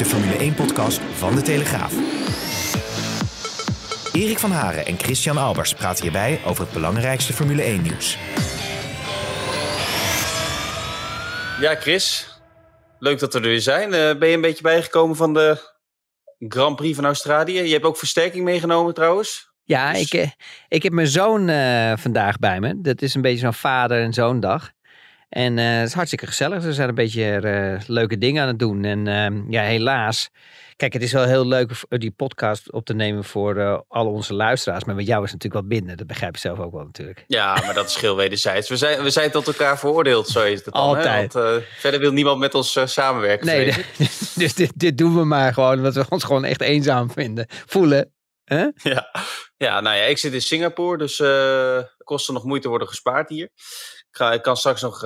De Formule 1-podcast van De Telegraaf. Erik van Haren en Christian Albers praten hierbij over het belangrijkste Formule 1-nieuws. Ja, Chris. Leuk dat we er weer zijn. Uh, ben je een beetje bijgekomen van de Grand Prix van Australië? Je hebt ook versterking meegenomen trouwens. Ja, ik, uh, ik heb mijn zoon uh, vandaag bij me. Dat is een beetje zo'n vader- en zoondag. En het is hartstikke gezellig. Ze zijn een beetje leuke dingen aan het doen. En ehm, ja, helaas. Kijk, het is wel heel leuk die podcast op te nemen voor uh, al onze luisteraars. Maar met jou is het natuurlijk wat binnen. Dat begrijp je zelf ook wel natuurlijk. Ja, maar dat is heel wederzijds. We zijn, we zijn tot elkaar veroordeeld, zo is het dan. Altijd. Want, verder wil niemand met ons samenwerken. Nee, dus dit, dit doen we maar gewoon. Omdat we ons gewoon echt eenzaam vinden. Voelen. Huh? Ja. ja, nou ja, ik zit in Singapore. Dus er kost nog moeite worden gespaard hier. Ik, ga, ik kan straks nog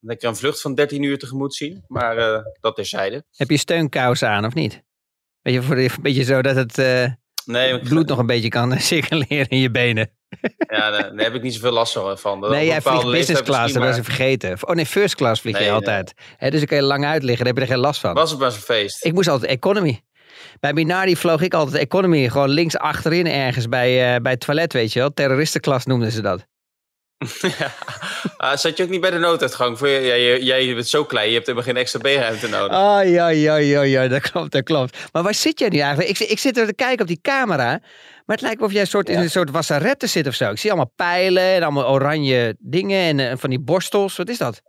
lekker een vlucht van 13 uur tegemoet zien. Maar dat terzijde. Heb je steunkousen aan of niet? Beetje, voor, een beetje zo dat het nee, bloed nog een beetje kan circuleren in je benen. Ja, daar, daar heb ik niet zoveel last van. Nee, jij vliegt business class, dat was ik vergeten. Oh nee, first class vlieg nee, je altijd. He, dus ik kan je lang uitliggen, daar heb je er geen last van. Was het maar zo'n feest. Ik moest altijd economy. Bij Minardi vloog ik altijd economy. Gewoon links achterin ergens bij, uh, bij het toilet, weet je wel. Terroristenklas noemden ze dat. ja. Uh, zat je ook niet bij de nooduitgang? Voor, ja, jij, jij bent zo klein, je hebt helemaal geen extra B-ruimte nodig. Oh ja, ja, ja, ja, dat klopt, dat klopt. Maar waar zit jij nu eigenlijk? Ik, ik zit er te kijken op die camera, maar het lijkt of jij soort, ja. in een soort wassaretten zit of zo. Ik zie allemaal pijlen en allemaal oranje dingen en uh, van die borstels. Wat is dat?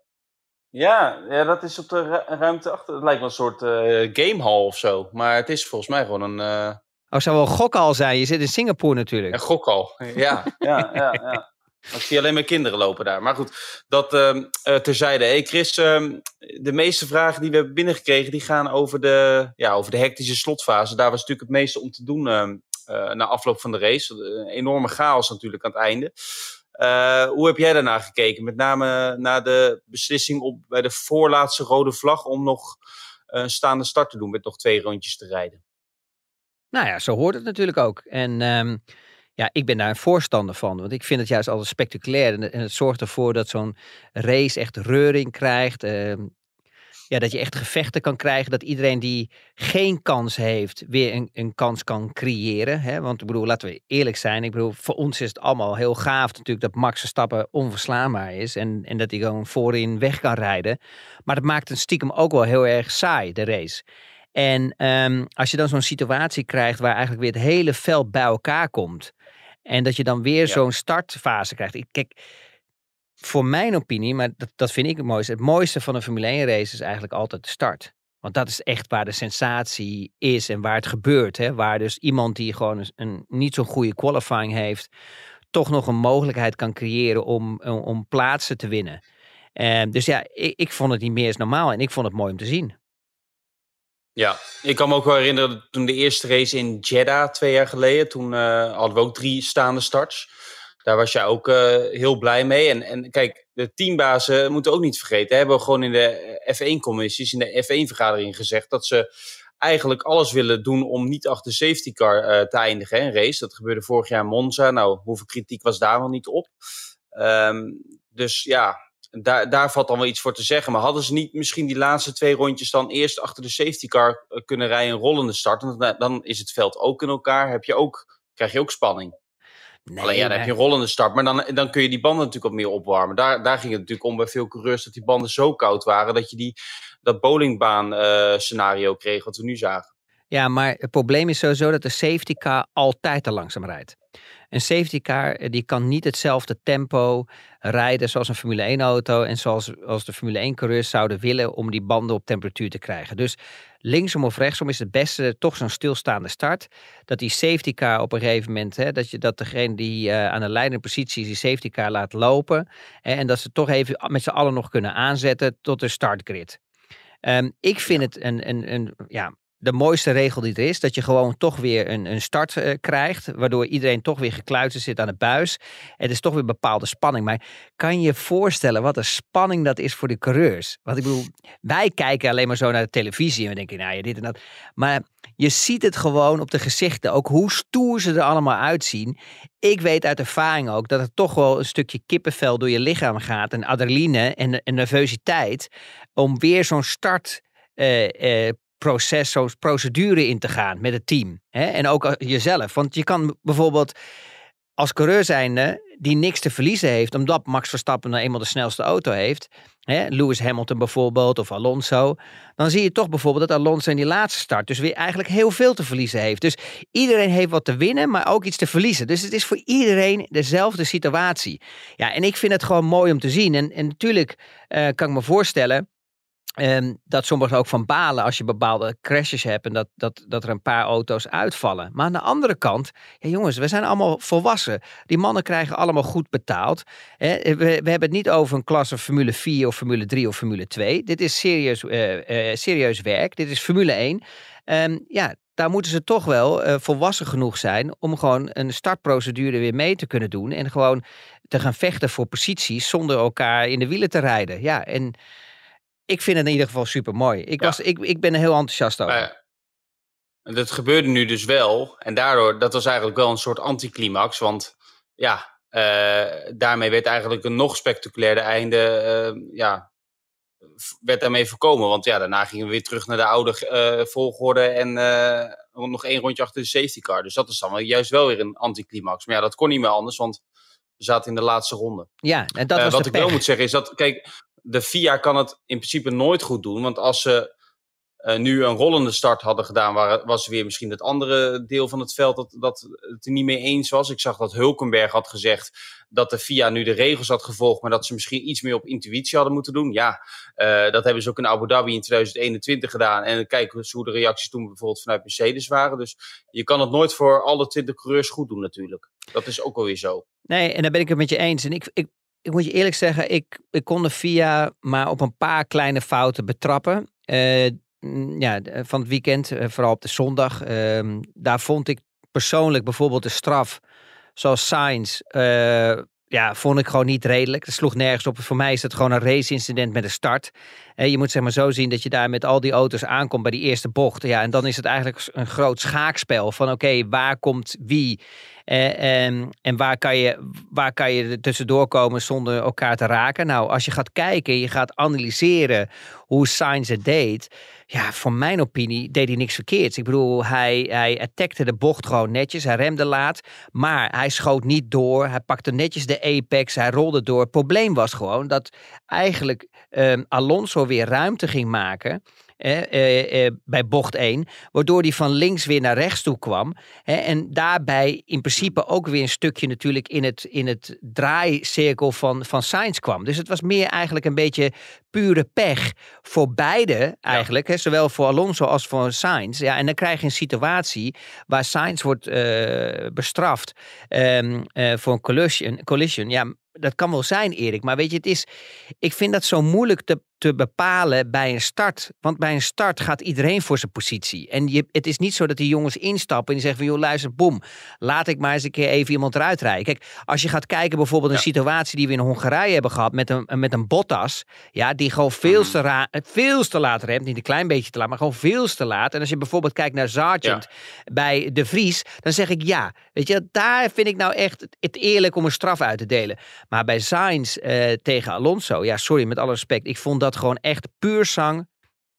Ja, ja, dat is op de ru ruimte achter. Het lijkt wel een soort uh, gamehall of zo. Maar het is volgens mij gewoon een... Uh... Oh, zou wel een gokhal zijn. Je zit in Singapore natuurlijk. Een gokhal, ja. ja, ja, ja. Ik zie alleen maar kinderen lopen daar. Maar goed, dat uh, uh, terzijde. Hey Chris, uh, de meeste vragen die we hebben binnengekregen... die gaan over de, ja, over de hectische slotfase. Daar was natuurlijk het meeste om te doen na afloop van de race. Een enorme chaos natuurlijk aan het einde. hoe heb jij daarna gekeken? Met name na de beslissing op, bij de voorlaatste rode vlag... om nog een staande start te doen met nog twee rondjes te rijden. Nou ja, zo hoort het natuurlijk ook. En... Ja, ik ben daar een voorstander van. Want ik vind het juist altijd spectaculair. En, het zorgt ervoor dat zo'n race echt reuring krijgt. Uh, ja, dat je echt gevechten kan krijgen. Dat iedereen die geen kans heeft, weer een, een kans kan creëren. Hè? Want ik bedoel, laten we eerlijk zijn. Ik bedoel, voor ons is het allemaal heel gaaf natuurlijk dat Max Verstappen onverslaanbaar is. En, en dat hij gewoon voorin weg kan rijden. Maar dat maakt het stiekem ook wel heel erg saai, de race. En um, als je dan zo'n situatie krijgt waar eigenlijk weer het hele veld bij elkaar komt. En dat je dan weer ja. zo'n startfase krijgt. Ik, kijk, voor mijn opinie, maar dat, dat vind ik het mooiste. Het mooiste van een Formule 1 race is eigenlijk altijd de start. Want dat is echt waar de sensatie is en waar het gebeurt. Hè? Waar dus iemand die gewoon een, een niet zo'n goede qualifying heeft, toch nog een mogelijkheid kan creëren om, om, om plaatsen te winnen. Uh, dus ja, ik, ik vond het niet meer als normaal en ik vond het mooi om te zien. Ja, ik kan me ook wel herinneren toen de eerste race in Jeddah twee jaar geleden. Toen uh, hadden we ook drie staande starts. Daar was jij ook uh, heel blij mee. En, en kijk, de teambazen moeten ook niet vergeten. Hebben we gewoon in de F1-commissies, in de F1-vergadering gezegd dat ze eigenlijk alles willen doen om niet achter safety car te eindigen. Een race. Dat gebeurde vorig jaar in Monza. Nou, hoeveel kritiek was daar wel niet op? Um, dus ja, daar, daar valt dan wel iets voor te zeggen. Maar hadden ze niet misschien die laatste twee rondjes dan eerst achter de safety car kunnen rijden, een rollende start? Dan, dan is het veld ook in elkaar. Heb je ook, krijg je ook spanning. Nee, Alleen ja, dan heb je een rollende start. Maar dan, dan kun je die banden natuurlijk ook meer opwarmen. Daar, daar ging het natuurlijk om bij veel coureurs dat die banden zo koud waren dat je die, dat bowlingbaan uh, scenario kreeg wat we nu zagen. Ja, maar het probleem is sowieso dat de safety car altijd te langzaam rijdt. Een safety car die kan niet hetzelfde tempo rijden zoals een Formule 1 auto en zoals als de Formule 1 coureurs zouden willen om die banden op temperatuur te krijgen. Dus linksom of rechtsom is het beste toch zo'n stilstaande start. Dat die safety car op een gegeven moment, hè, dat, je, dat degene die uh, aan de leidende positie is, die safety car laat lopen. Hè, en dat ze toch even met z'n allen nog kunnen aanzetten tot de startgrid. Um, ik vind het een, een, een, ja, de mooiste regel die er is. Dat je gewoon toch weer een, een start uh, krijgt. Waardoor iedereen toch weer gekluisterd zit aan de buis. Het is toch weer bepaalde spanning. Maar kan je voorstellen wat een spanning dat is voor de coureurs? Want ik bedoel, wij kijken alleen maar zo naar de televisie. En we denken, nou ja, dit en dat. Maar je ziet het gewoon op de gezichten. Ook hoe stoer ze er allemaal uitzien. Ik weet uit ervaring ook dat het toch wel een stukje kippenvel door je lichaam gaat. En adrenaline en, en nervositeit. Om weer zo'n start uh, uh, proces, zo'n procedure in te gaan met het team. Hè? En ook jezelf. Want je kan bijvoorbeeld als coureur zijnde die niks te verliezen heeft, omdat Max Verstappen nou eenmaal de snelste auto heeft, hè, Lewis Hamilton bijvoorbeeld of Alonso, dan zie je toch bijvoorbeeld dat Alonso in die laatste start dus weer eigenlijk heel veel te verliezen heeft. Dus iedereen heeft wat te winnen, maar ook iets te verliezen. Dus het is voor iedereen dezelfde situatie. Ja, en ik vind het gewoon mooi om te zien. En, en natuurlijk uh, kan ik me voorstellen Um, dat sommigen ook van balen als je bepaalde crashes hebt en dat, dat, dat er een paar auto's uitvallen. Maar aan de andere kant, ja jongens, we zijn allemaal volwassen. Die mannen krijgen allemaal goed betaald. Hè. We, we, hebben het niet over een klasse Formule 4 of Formule 3 of Formule 2. Dit is serieus, uh, uh, serieus werk. Dit is Formule 1. Um, ehm, ja, daar moeten ze toch wel volwassen genoeg zijn om gewoon een startprocedure weer mee te kunnen doen. En gewoon te gaan vechten voor posities zonder elkaar in de wielen te rijden. Ja, en ik vind het in ieder geval super mooi. Ik, was, ik, ik ben er heel enthousiast over. Ja. Dat gebeurde nu dus wel. En daardoor, dat was eigenlijk wel een soort anticlimax. Want ja, uh, daarmee werd eigenlijk een nog spectaculairder einde. Uh, ja, werd daarmee voorkomen. Want ja, daarna gingen we weer terug naar de oude uh, volgorde. En nog één rondje achter de safety car. Dus dat is dan wel, juist wel weer een anticlimax. Maar ja, dat kon niet meer anders. Want we zaten in de laatste ronde. Ja, en dat was Wat ik wel moet zeggen is dat, kijk, de FIA kan het in principe nooit goed doen. Want als ze uh, nu een rollende start hadden gedaan, waar, was weer misschien het andere deel van het veld dat, dat het er niet mee eens was. Ik zag dat Hulkenberg had gezegd dat de FIA nu de regels had gevolgd, maar dat ze misschien iets meer op intuïtie hadden moeten doen. Ja, uh, dat hebben ze ook in Abu Dhabi in 2021 gedaan. En kijken hoe de reacties toen bijvoorbeeld vanuit Mercedes waren. Dus je kan het nooit voor alle 20 coureurs goed doen natuurlijk. Dat is ook alweer zo. Nee, en daar ben ik het met je eens. En ik, ik moet je eerlijk zeggen, ik, ik kon de VIA maar op een paar kleine fouten betrappen. Uh, ja, van het weekend, uh, vooral op de zondag. Uh, daar vond ik persoonlijk bijvoorbeeld de straf, zoals Sainz, ja, vond ik gewoon niet redelijk. Dat sloeg nergens op. Voor mij is het gewoon een race-incident met een start. Je moet zeg maar zo zien dat je daar met al die auto's aankomt bij die eerste bocht. Ja, en dan is het eigenlijk een groot schaakspel van oké, waar komt wie? Eh, en, en waar, kan je, waar kan je tussendoor komen zonder elkaar te raken? Nou, als je gaat kijken, je gaat analyseren hoe Sainz het deed. Ja, voor mijn opinie deed hij niks verkeerds. Ik bedoel, hij, hij attackte de bocht gewoon netjes. Hij remde laat, maar hij schoot niet door. Hij pakte netjes de apex, hij rolde door. Het probleem was gewoon dat eigenlijk um, Alonso weer ruimte ging maken eh, eh, bij bocht 1. Waardoor die van links weer naar rechts toe kwam. en daarbij in principe ook weer een stukje natuurlijk in het, in het draaicirkel van, van Sainz kwam. Dus het was meer eigenlijk een beetje pure pech voor beide eigenlijk. Hè, zowel voor Alonso als voor Sainz. Ja, en dan krijg je een situatie waar Sainz wordt uh, bestraft um, uh, voor een collision, collision. Ja, dat kan wel zijn, Erik. Maar weet je, het is. Ik vind dat zo moeilijk te, te bepalen bij een start. Want bij een start gaat iedereen voor zijn positie. En je, het is niet zo dat die jongens instappen en die zeggen van joh, luister, boem, laat ik maar eens een keer even iemand eruit rijden. Kijk, als je gaat kijken bijvoorbeeld een situatie die we in Hongarije hebben gehad met een, met een Bottas. Ja, die gewoon veel mhm. te, ra veel te laat remt. Niet een klein beetje te laat, maar gewoon veel te laat. En als je bijvoorbeeld kijkt naar Sargent bij De Vries, dan zeg ik ja. Weet je, daar vind ik nou echt het eerlijk om een straf uit te delen. Maar bij Sainz uh, tegen Alonso, ja, sorry, met alle respect. Ik vond dat gewoon echt puur zang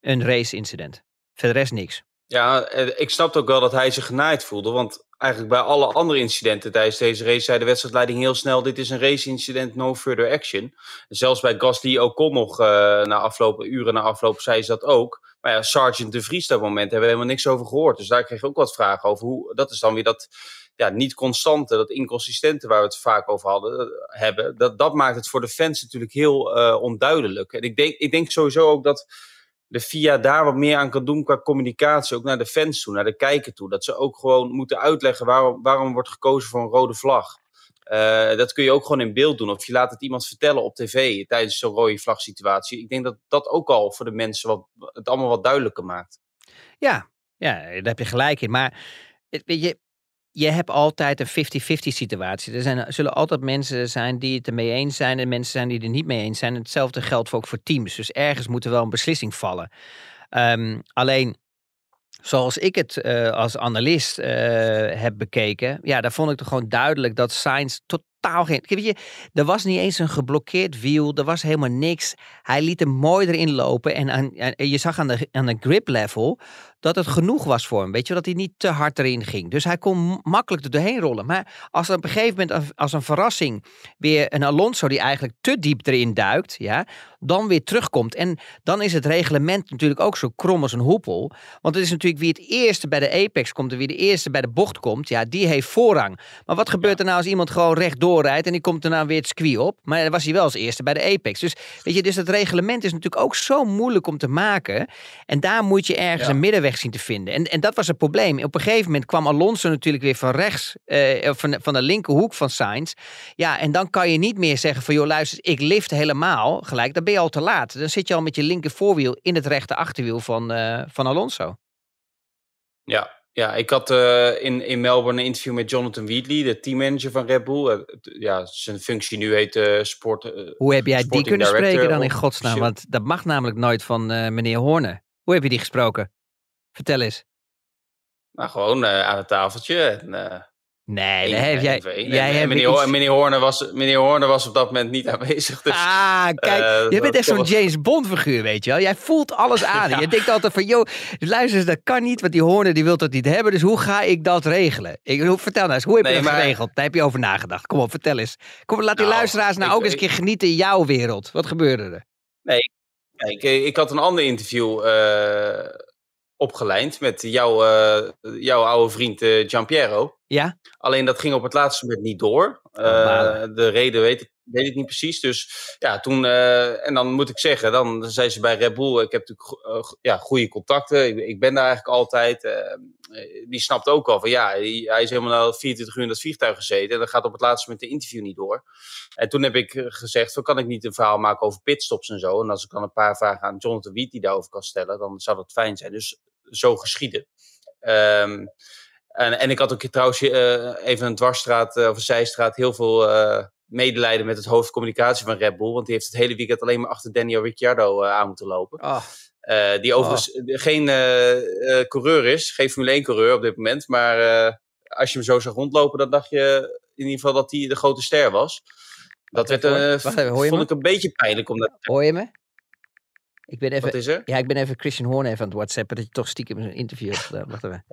een race-incident. Verder rest niks. Ja, eh, ik snap ook wel dat hij zich genaaid voelde. Want eigenlijk bij alle andere incidenten tijdens deze race zei de wedstrijdleiding heel snel: dit is een race-incident, no further action. zelfs bij Gasly Ocon nog uh, na afloop, uren na afloop, zei ze dat ook. Maar ja, Sergeant de Vries dat moment hebben we helemaal niks over gehoord. Dus daar kreeg ik ook wat vragen over. Hoe, dat is dan weer dat ja, niet constante, dat inconsistente waar we het vaak over hadden, eh, hebben. Dat, dat maakt het voor de fans natuurlijk heel uh, onduidelijk. En ik denk, ik denk sowieso ook dat de FIA daar wat meer aan kan doen qua communicatie, ook naar de fans toe, naar de kijker toe. Dat ze ook gewoon moeten uitleggen waarom, waarom wordt gekozen voor een rode vlag. Uh, dat kun je ook gewoon in beeld doen. Of je laat het iemand vertellen op tv tijdens zo'n rode vlag situatie. Ik denk dat dat ook al voor de mensen wat, het allemaal wat duidelijker maakt. Ja, Ja, daar heb je gelijk in. Maar weet je, je hebt altijd een 50-50 situatie. Er zijn, zullen altijd mensen zijn die het ermee eens zijn en mensen zijn die er niet mee eens zijn. hetzelfde geldt ook voor teams. Dus ergens moet er wel een beslissing vallen. Um, alleen, zoals ik het uh, als analist uh, heb bekeken, ja, daar vond ik toch gewoon duidelijk dat Sainz tot totaal geen. Weet je, er was niet eens een geblokkeerd wiel. Er was helemaal niks. Hij liet hem mooi erin lopen. En, aan, je zag aan de, aan de grip level dat het genoeg was voor hem. Weet je, dat hij niet te hard erin ging. Dus hij kon makkelijk er doorheen rollen. Maar als er op een gegeven moment als een verrassing weer een Alonso die eigenlijk te diep erin duikt, ja, dan weer terugkomt. En dan is het reglement natuurlijk ook zo krom als een hoepel. Want het is natuurlijk wie het eerste bij de apex komt en wie de eerste bij de bocht komt, ja, die heeft voorrang. Maar wat gebeurt er nou als iemand gewoon rechtdoor rijdt en die komt nou weer het squee op? Maar dan was hij wel als eerste bij de apex. Dus weet je, dus het reglement is natuurlijk ook zo moeilijk om te maken. En daar moet je ergens een middenweg zien te vinden. En, en dat was het probleem. Op een gegeven moment kwam Alonso natuurlijk weer van rechts, uh, van, van de linkerhoek van Sainz. Ja, en dan kan je niet meer zeggen van, joh, luister, ik lift helemaal gelijk. Dan ben je al te laat. Dan zit je al met je linker voorwiel in het rechte achterwiel van, uh, van Alonso. Ja, ja, ik had uh, in, in Melbourne een interview met Jonathan Wheatley, de teammanager van Red Bull. Uh, ja, zijn functie nu heet uh, sport. Hoe heb jij die kunnen spreken dan in godsnaam? Want dat mag namelijk nooit van meneer Horne. Hoe heb je die gesproken? Vertel eens. Nou, gewoon aan het tafeltje. En, Nee, dat heb jij. jij hebt meneer, iets... meneer, Horner was, meneer Horner was op dat moment niet aanwezig. Dus, ah, kijk, uh, je bent echt zo'n James Bond figuur, weet je wel. Jij voelt alles aan. ja. Je denkt altijd van, joh, luister dat kan niet, want die Horner die wil dat niet hebben. Dus hoe ga ik dat regelen? Ik, vertel nou eens, hoe heb je dat geregeld? Daar heb je over nagedacht. Kom op, vertel eens. Kom, laat die nou, luisteraars nou ik, ook eens een keer genieten in jouw wereld. Wat gebeurde er? Nee, kijk, ik had een ander interview uh, opgelijnd met jouw, uh, jouw oude vriend uh, Giampiero. Ja? Alleen dat ging op het laatste moment niet door. Uh, de reden weet ik, weet ik niet precies. Dus ja, toen, uh, en dan moet ik zeggen, dan zei ze bij Red Bull, ik heb natuurlijk uh, ja, goede contacten, ik, ik, ben daar eigenlijk altijd. die snapt ook al van ja, hij is helemaal al 24 uur in dat vliegtuig gezeten en dan gaat op het laatste moment de interview niet door. En toen heb ik gezegd, van, kan ik niet een verhaal maken over pitstops en zo? En als ik dan een paar vragen aan Jonathan Wiet die daarover kan stellen, dan zou dat fijn zijn. Dus zo geschieden. Um, en, en ik had ook trouwens uh, even een dwarsstraat uh, of een zijstraat heel veel uh, medelijden met het hoofdcommunicatie van Red Bull. Want die heeft het hele weekend alleen maar achter Daniel Ricciardo aan moeten lopen. Oh. die overigens oh. geen coureur is, geen Formule 1 coureur op dit moment. Maar als je hem zo zag rondlopen, dan dacht je in ieder geval dat hij de grote ster was. Dat werd, even, vond me? ik een beetje pijnlijk. Omdat... Hoor je me? Ik ben even, Wat is er? Ja, ik ben even Christian Horn even aan het whatsappen dat je toch stiekem een interview hebt gedaan. Wacht even.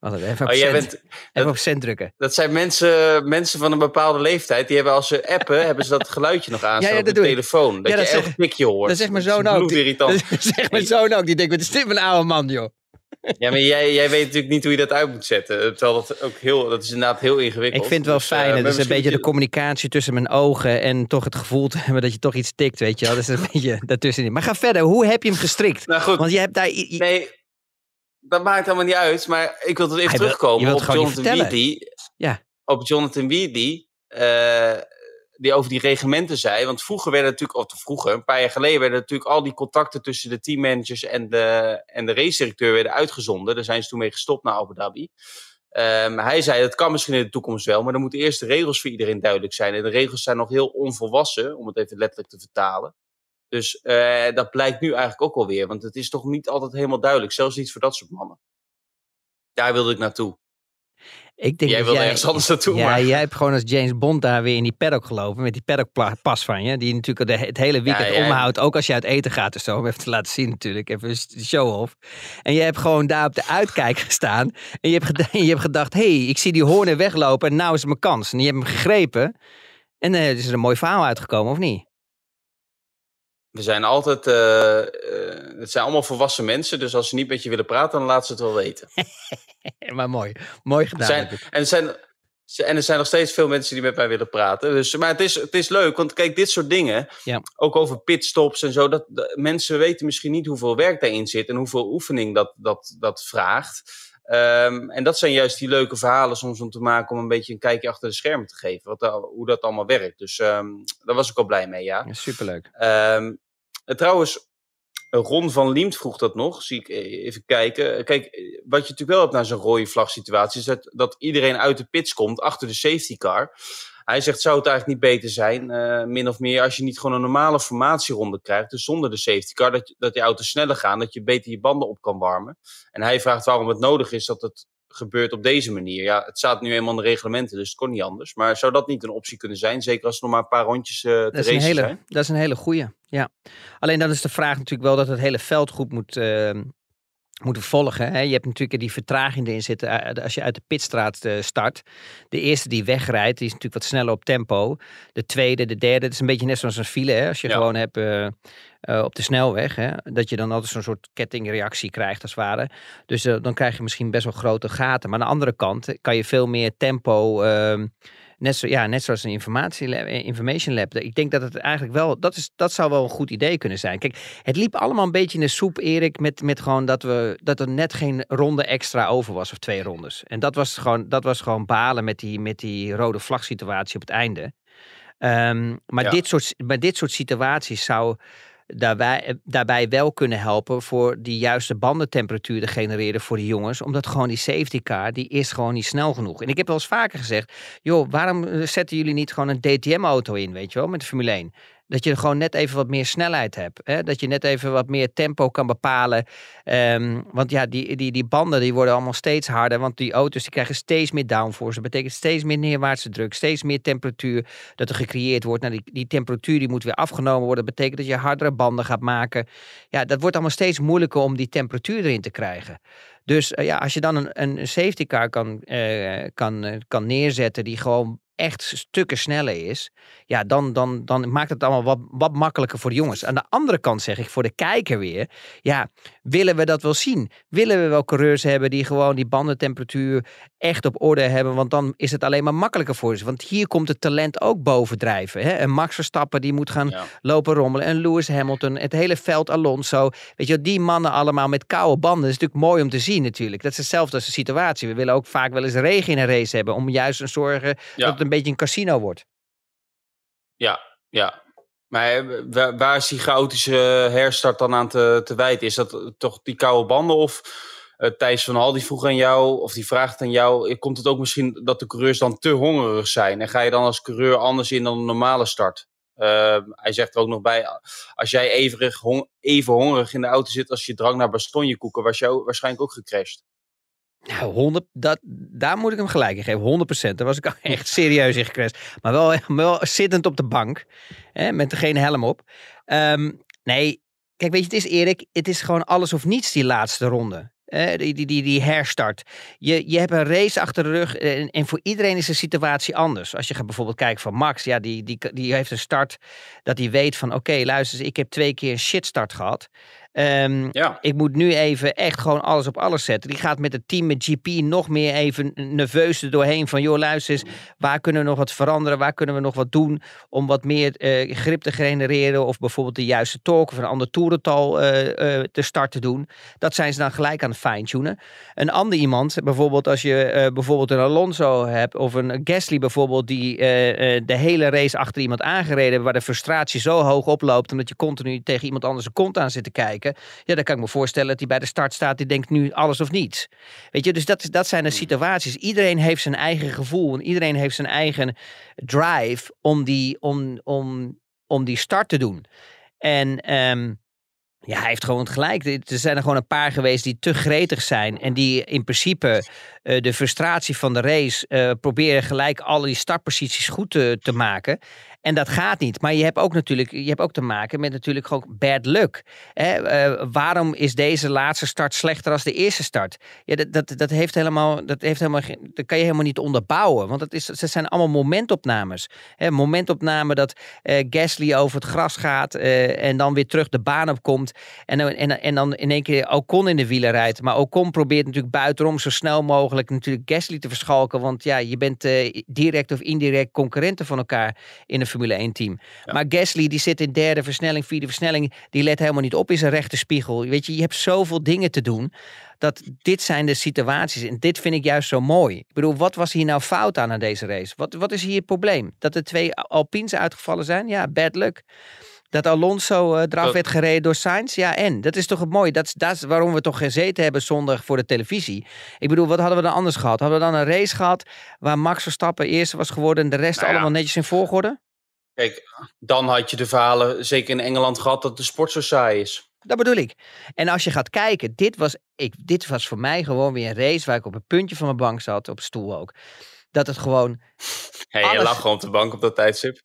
Even, op, oh, cent, bent, even dat, op cent drukken. Dat zijn mensen, mensen van een bepaalde leeftijd, die hebben als ze appen, hebben ze dat geluidje nog aan ja, ja, op de telefoon. Dat, ja, dat je elk pikje hoort. Dat zegt mijn zoon ook. Dat zegt mijn zoon ook. Die denkt, wat is dit een oude man, joh. Ja, maar jij, jij weet natuurlijk niet hoe je dat uit moet zetten. Terwijl dat ook heel, dat is inderdaad heel ingewikkeld. Ik vind het wel dus, fijn. Uh, het is een beetje de communicatie tussen mijn ogen en toch het gevoel te hebben dat je toch iets tikt, weet je wel. Dat is een beetje daartussenin. Maar ga verder. Hoe heb je hem gestrikt? Nou goed. Want je hebt daar... Nee, dat maakt helemaal niet uit. Maar ik wil er even terugkomen op Jonathan Weedy. Ja. Op Jonathan Weedy. Uh, die over die reglementen zei. Want vroeger werden natuurlijk, of vroeger, een paar jaar geleden, werden natuurlijk al die contacten tussen de teammanagers en de, en de race-directeur werden uitgezonden. Daar zijn ze toen mee gestopt naar Abu Dhabi. Um, hij zei dat kan misschien in de toekomst wel, maar dan moeten eerst de regels voor iedereen duidelijk zijn. En de regels zijn nog heel onvolwassen, om het even letterlijk te vertalen. Dus uh, dat blijkt nu eigenlijk ook alweer, want het is toch niet altijd helemaal duidelijk, zelfs niet voor dat soort mannen. Daar wilde ik naartoe. Ik denk jij wil ergens anders naartoe. Ja, maar. jij hebt gewoon als James Bond daar weer in die paddock gelopen. Met die paddockpas van je. Die natuurlijk het hele weekend ja, omhoudt. Ook als je uit eten gaat of zo. Om even te laten zien natuurlijk. Even een show-off. En je hebt gewoon daar op de uitkijk gestaan. En je hebt, je hebt gedacht. Hé, hey, ik zie die hoornen weglopen. En nou is mijn kans. En je hebt hem gegrepen. En uh, is er een mooi verhaal uitgekomen of niet? We zijn altijd, uh, uh, het zijn allemaal volwassen mensen, dus als ze niet met je willen praten, dan laten ze het wel weten. maar mooi, mooi gedaan. Zijn, en, er zijn, en er zijn nog steeds veel mensen die met mij willen praten. Dus, maar het is, het is leuk, want kijk, dit soort dingen, ja. ook over pitstops en zo, dat, mensen weten misschien niet hoeveel werk daarin zit en hoeveel oefening dat, dat, dat vraagt. Um, en dat zijn juist die leuke verhalen soms om te maken om een beetje een kijkje achter de schermen te geven. Wat, hoe dat allemaal werkt. Dus um, daar was ik al blij mee, ja. ja superleuk. Um, trouwens, Ron van Liemt vroeg dat nog, zie ik even kijken. Kijk, wat je natuurlijk wel hebt na zo'n rode vlag situatie, is dat, dat iedereen uit de pits komt achter de safety car. Hij zegt, zou het eigenlijk niet beter zijn, uh, min of meer, als je niet gewoon een normale formatieronde krijgt, dus zonder de safety car, dat, dat die auto's sneller gaan, dat je beter je banden op kan warmen. En hij vraagt waarom het nodig is dat het gebeurt op deze manier. Ja, het staat nu eenmaal in de reglementen, dus het kon niet anders. Maar zou dat niet een optie kunnen zijn? Zeker als er nog maar een paar rondjes uh, te dat is een hele, zijn? Dat is een hele goeie, ja. Alleen dan is de vraag natuurlijk wel dat het hele veld goed moet, uh, moeten volgen. Hè? Je hebt natuurlijk die vertraging erin zitten eh, als je uit de pitstraat uh, start. De eerste die wegrijdt, die is natuurlijk wat sneller op tempo. De tweede, de derde, het is een beetje net zoals een file. Hè? Als je ja. gewoon hebt uh, op de snelweg, hè? dat je dan altijd zo'n soort kettingreactie krijgt als het ware. Dus dan krijg je misschien best wel grote gaten. Maar aan de andere kant kan je veel meer tempo ehm, Net, zo, ja, net zoals een informatie lab, information lab. Ik denk dat het eigenlijk wel, dat, is, dat zou wel een goed idee kunnen zijn. Kijk, het liep allemaal een beetje in de soep, Erik, met, met gewoon dat, we, dat er net geen ronde extra over was, of twee rondes. En dat was gewoon, dat was gewoon balen met die, met die rode vlag situatie op het einde. Um, maar, ja. dit soort, maar dit soort situaties zou daarbij, daarbij wel kunnen helpen voor die juiste bandentemperatuur te genereren voor die jongens. Omdat gewoon die safety car, die is gewoon niet snel genoeg. En ik heb wel eens vaker gezegd, joh, waarom zetten jullie niet gewoon een DTM-auto in, weet je wel, met de Formule 1? Dat je gewoon net even wat meer snelheid hebt. Hè? Dat je net even wat meer tempo kan bepalen. Um, want ja, die, die, die banden die worden allemaal steeds harder. Want die auto's die krijgen steeds meer downforce. Dat betekent steeds meer neerwaartse druk. Steeds meer temperatuur dat er gecreëerd wordt. Nou, die, die temperatuur die moet weer afgenomen worden. Dat betekent dat je hardere banden gaat maken. Ja, dat wordt allemaal steeds moeilijker om die temperatuur erin te krijgen. Dus uh, ja, als je dan een, een safety car kan, uh, kan, uh, kan neerzetten die gewoon echt stukken sneller is, ja, dan, dan, dan maakt het allemaal wat, wat makkelijker voor de jongens. Aan de andere kant zeg ik voor de kijker weer, ja, willen we dat wel zien? Willen we wel coureurs hebben die gewoon die bandentemperatuur echt op orde hebben? Want dan is het alleen maar makkelijker voor ze. Want hier komt het talent ook bovendrijven. Hè? En Max Verstappen die moet gaan ja. lopen rommelen. En Lewis Hamilton, het hele veld Alonso. Weet je, die mannen allemaal met koude banden. Dat is natuurlijk mooi om te zien natuurlijk. Dat is hetzelfde als de situatie. We willen ook vaak wel eens regen in een race hebben. Om juist te zorgen ja. dat het een beetje een casino wordt. Ja, ja. Maar waar, waar is die chaotische herstart dan aan te, te wijten? Is dat toch die koude banden of uh, Thijs van Hal die vroeg aan jou, of die vraagt aan jou, komt het ook misschien dat de coureurs dan te hongerig zijn? En ga je dan als coureur anders in dan een normale start? Uh, hij zegt er ook nog bij, als jij even, even hongerig in de auto zit als je drang naar bastonje koeken, was jou waarschijnlijk ook gecrashed. Nou, 100, dat, daar moet ik hem gelijk in geven. 100%. Daar was ik echt serieus in gecrashed. Maar wel, wel zittend op de bank. Hè, met geen helm op. Um, nee, kijk, weet je, het is Erik. Het is gewoon alles of niets die laatste ronde. Die, die, die, die herstart. Je, je hebt een race achter de rug en, en voor iedereen is de situatie anders. Als je gaat bijvoorbeeld kijken van Max, ja, die, die, die heeft een start dat hij weet van oké, okay, luister ik heb twee keer een shitstart gehad. Um, ja. Ik moet nu even echt gewoon alles op alles zetten. Die gaat met het team, met GP, nog meer even nerveus er doorheen. Van joh, luister eens, waar kunnen we nog wat veranderen? Waar kunnen we nog wat doen om wat meer uh, grip te genereren? Of bijvoorbeeld de juiste torque of een ander toerental uh, uh, te start te doen. Dat zijn ze dan gelijk aan het fine-tunen. Een ander iemand, bijvoorbeeld als je bijvoorbeeld een Alonso hebt of een Gasly bijvoorbeeld, die de hele race achter iemand aangereden waar de frustratie zo hoog oploopt omdat je continu tegen iemand anders een kont aan zit te kijken. Ja, dan kan ik me voorstellen dat hij bij de start staat. Die denkt nu alles of niets. Weet je, dus dat, dat zijn de situaties. Iedereen heeft zijn eigen gevoel. En iedereen heeft zijn eigen drive om die, om, om, om die start te doen. En um, ja, hij heeft gewoon gelijk. Er zijn er gewoon een paar geweest die te gretig zijn. En die in principe uh, de frustratie van de race uh, proberen gelijk alle die startposities goed te, te maken. En dat gaat niet. Maar je hebt ook natuurlijk je hebt ook te maken met natuurlijk gewoon bad luck. Hè? Uh, waarom is deze laatste start slechter dan de eerste start? Ja, dat, dat, dat heeft helemaal, dat heeft helemaal dat kan je helemaal niet onderbouwen. Want het, is, het zijn allemaal momentopnames. Hè? Momentopname dat uh, Gasly over het gras gaat uh, en dan weer terug de baan op komt. En, en, en dan in één keer Ocon in de wielen rijdt. Maar Ocon probeert natuurlijk buitenom zo snel mogelijk natuurlijk Gasly te verschalken. Want ja, je bent direct of indirect concurrenten van elkaar in een Formule 1 team. Ja. Maar Gasly die zit in derde versnelling, vierde versnelling. Die let helemaal niet op in zijn rechterspiegel. Weet je, je hebt zoveel dingen te doen. Dat dit zijn de situaties. En dit vind ik juist zo mooi. Ik bedoel, wat was hier nou fout aan aan deze race? Wat, wat is hier het probleem? Dat er twee Alpines uitgevallen zijn? Ja, bad luck. Dat Alonso uh, eraf werd gereden door Sainz. Ja, en dat is toch het mooie. Dat is, dat is waarom we toch gezeten hebben zondag voor de televisie. Ik bedoel, wat hadden we dan anders gehad? Hadden we dan een race gehad waar Max Verstappen eerste was geworden en de rest Nou ja. allemaal netjes in volgorde? Kijk, dan had je de verhalen, zeker in Engeland, gehad dat de sport zo saai is. Dat bedoel ik. En als je gaat kijken, dit was, ik, dit was voor mij gewoon weer een race waar ik op het puntje van mijn bank zat, op stoel ook. Dat het gewoon, Hey, Je lag gewoon op de bank op dat tijdstip.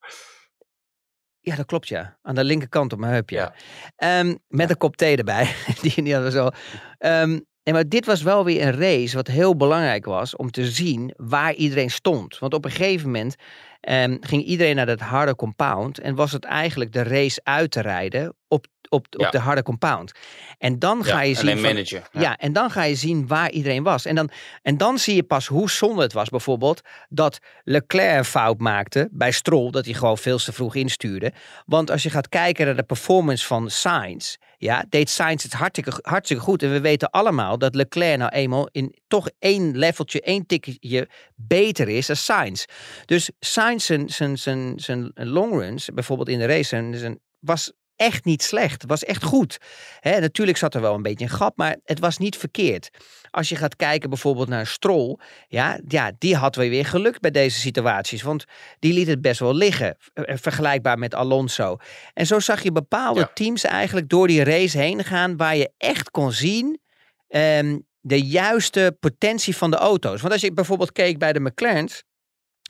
ja dat klopt ja, aan de linkerkant op mijn heupje. Ja. Ehm, met een kop thee erbij. die, die hadden we zo. Ehm, en maar dit was wel weer een race wat heel belangrijk was om te zien waar iedereen stond. Want op een gegeven moment ehm, ging iedereen naar dat harde compound en was het eigenlijk de race uit te rijden op, op, op de harde compound. En dan ga Ja, je zien alleen van- manager. Ja. en dan ga je zien waar iedereen was. En dan, en dan zie je pas hoe zonde het was bijvoorbeeld dat Leclerc een fout maakte bij Stroll, dat hij gewoon veel te vroeg instuurde. Want als je gaat kijken naar de performance van Sainz, ja, deed Sainz het hartstikke, hartstikke goed. En we weten allemaal dat Leclerc nou eenmaal in toch één leveltje, één tikje beter is dan Sainz. Dus Sainz zijn, zijn, zijn, zijn longruns, bijvoorbeeld in de race, was echt niet slecht. Was echt goed. Hè, natuurlijk zat er wel een beetje een gat, maar het was niet verkeerd. Als je gaat kijken bijvoorbeeld naar Stroll, ja, ja, die had weer weer geluk bij deze situaties. Want die liet het best wel liggen, eh, vergelijkbaar met Alonso. En zo zag je bepaalde Ja. teams eigenlijk door die race heen gaan, waar je echt kon zien ehm, de juiste potentie van de auto's. Want als je bijvoorbeeld keek bij de McLaren's,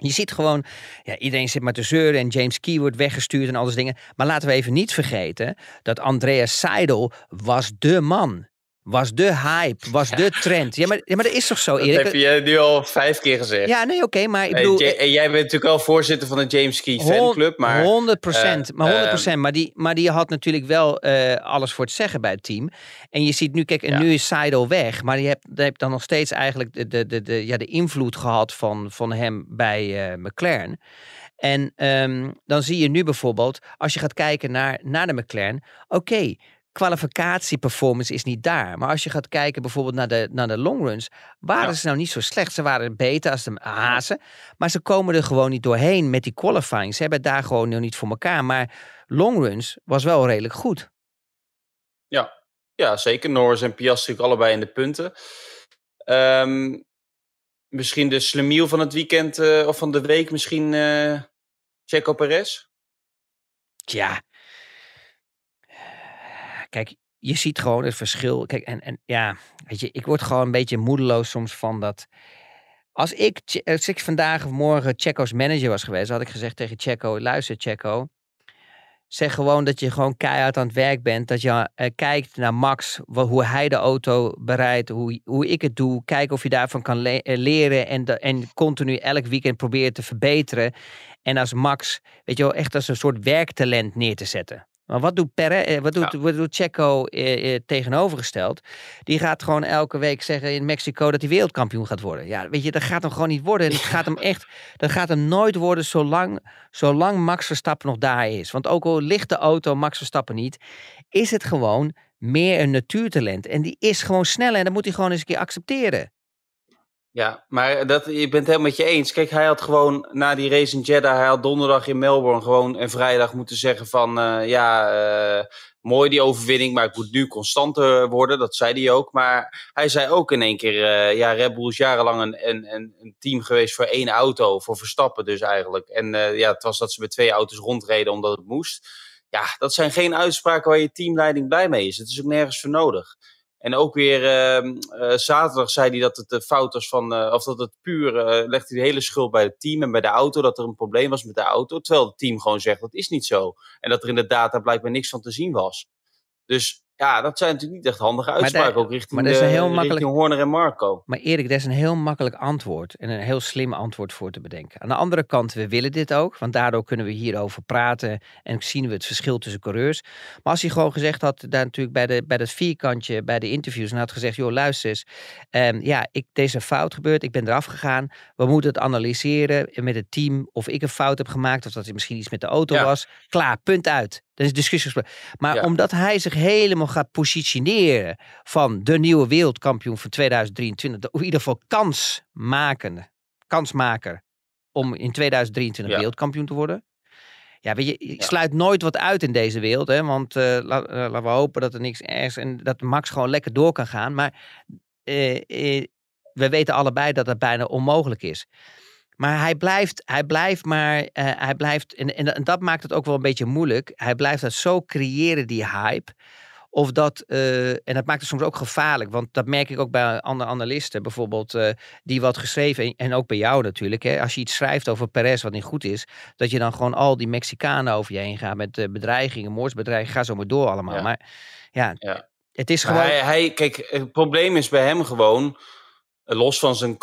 je ziet gewoon, ja, iedereen zit maar te zeuren en James Key wordt weggestuurd en al dingen. Maar laten we even niet vergeten dat Andreas Seidel was de man. Was de hype, was de trend. Ja maar, ja, maar dat is toch zo, Dat Erik? heb je nu al vijf keer gezegd. Ja, nee, oké, maar ik bedoel... Ja- en jij bent natuurlijk wel voorzitter van de James Key fanclub, maar 100 procent, eh, maar 100 ehm, procent. maar, die, maar die had natuurlijk wel eh, alles voor het zeggen bij het team. En je ziet nu, kijk, en Ja. nu is Seidel weg, maar je hebt, je hebt dan nog steeds eigenlijk de, de, de, de, ja, de invloed gehad van, van hem bij eh, McLaren. En ehm, dan zie je nu bijvoorbeeld, als je gaat kijken naar, naar de McLaren, oké. Kwalificatieperformance is niet daar. Maar als je gaat kijken bijvoorbeeld naar de, naar de longruns, waren Ja. ze nou niet zo slecht. Ze waren beter als de hazen. Maar ze komen er gewoon niet doorheen met die qualifying. Ze hebben het daar gewoon nog niet voor elkaar. Maar longruns was wel redelijk goed. Ja, zeker. Norris en Piastri allebei in de punten. Ehm, misschien de slemiel van het weekend eh, of van de week, misschien eh Checo Perez. Tja. Kijk, je ziet gewoon het verschil. Kijk, en, en ja, weet je, ik word gewoon een beetje moedeloos soms van dat. Als ik, als ik vandaag of morgen Checo's manager was geweest, had ik gezegd tegen Checo: luister, Checo. Zeg gewoon dat je gewoon keihard aan het werk bent. Dat je eh, kijkt naar Max, hoe hij de auto bereidt, hoe, hoe ik het doe. Kijk of je daarvan kan eh, leren en, en continu elk weekend proberen te verbeteren. En als Max, weet je wel, echt als een soort werktalent neer te zetten. Maar wat doet Perez, eh, wat doet, Ja. wat doet Checo eh, eh, tegenovergesteld? Die gaat gewoon elke week zeggen in Mexico dat hij wereldkampioen gaat worden. Ja, weet je, dat gaat hem gewoon niet worden. En het gaat hem echt, dat gaat hem nooit worden zolang, zolang Max Verstappen nog daar is. Want ook al ligt de auto Max Verstappen niet, is het gewoon meer een natuurtalent. En die is gewoon sneller en dat moet hij gewoon eens een keer accepteren. Ja, maar dat, je bent het helemaal met je eens. Kijk, hij had gewoon na die race in Jeddah, hij had donderdag in Melbourne gewoon en vrijdag moeten zeggen van, eh, ja, eh, mooi die overwinning, maar ik moet nu constanter worden. Dat zei hij ook. Maar hij zei ook in één keer, eh, ja, Red Bull is jarenlang een, een, een, team geweest voor één auto, voor Verstappen dus eigenlijk. En ja, het was dat ze met twee auto's rondreden omdat het moest. Ja, dat zijn geen uitspraken waar je teamleiding blij mee is. Het is ook nergens voor nodig. En ook weer ehm, eh, zaterdag zei hij dat het de fout was van, eh, of dat het puur, eh legde hij de hele schuld bij het team en bij de auto, dat er een probleem was met de auto. Terwijl het team gewoon zegt dat is niet zo. En dat er in de data blijkbaar niks van te zien was. Dus ja, dat zijn natuurlijk niet echt handige uitspraken, ook richting, maar dat is een heel makkelijk- Horner en Marco. Maar Erik, daar is een heel makkelijk antwoord en een heel slim antwoord voor te bedenken. Aan de andere kant, we willen dit ook, want daardoor kunnen we hierover praten en zien we het verschil tussen coureurs. Maar als hij gewoon gezegd had, daar natuurlijk bij, de, bij dat vierkantje, bij de interviews, en had gezegd, joh luister eens, ehm, ja, ik, deze fout gebeurd, ik ben eraf gegaan, we moeten het analyseren met het team of ik een fout heb gemaakt of dat er misschien iets met de auto Ja. was. Klaar, punt uit. Dat is discussie. Maar Ja. omdat hij zich helemaal gaat positioneren van de nieuwe wereldkampioen van 2023, de- in ieder geval kans maken, kansmaker om in 2023 Ja. wereldkampioen te worden. ja, weet je, je sluit nooit wat uit in deze wereld. Hè, want uh, laten we hopen dat er niks ergens en dat Max gewoon lekker door kan gaan. Maar we weten allebei dat dat bijna onmogelijk is. Maar hij blijft, hij blijft maar, hij blijft, en, en, dat maakt het ook wel een beetje moeilijk. Hij blijft dat zo creëren, die hype. Of dat, uh, en dat maakt het soms ook gevaarlijk, want dat merk ik ook bij andere analisten, bijvoorbeeld, uh, die wat geschreven, en ook bij jou natuurlijk, hè, als je iets schrijft over Perez wat niet goed is, dat je dan gewoon al die Mexicanen over je heen gaat met bedreigingen, moordsbedreigingen, ga zo maar door allemaal. Maar ja, ja, het is gewoon... Hij, hij, kijk, het probleem is bij hem gewoon, los van zijn,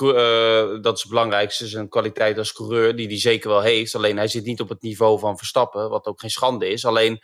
dat is het belangrijkste, zijn kwaliteit als coureur, die hij zeker wel heeft, alleen hij zit niet op het niveau van Verstappen, wat ook geen schande is, alleen...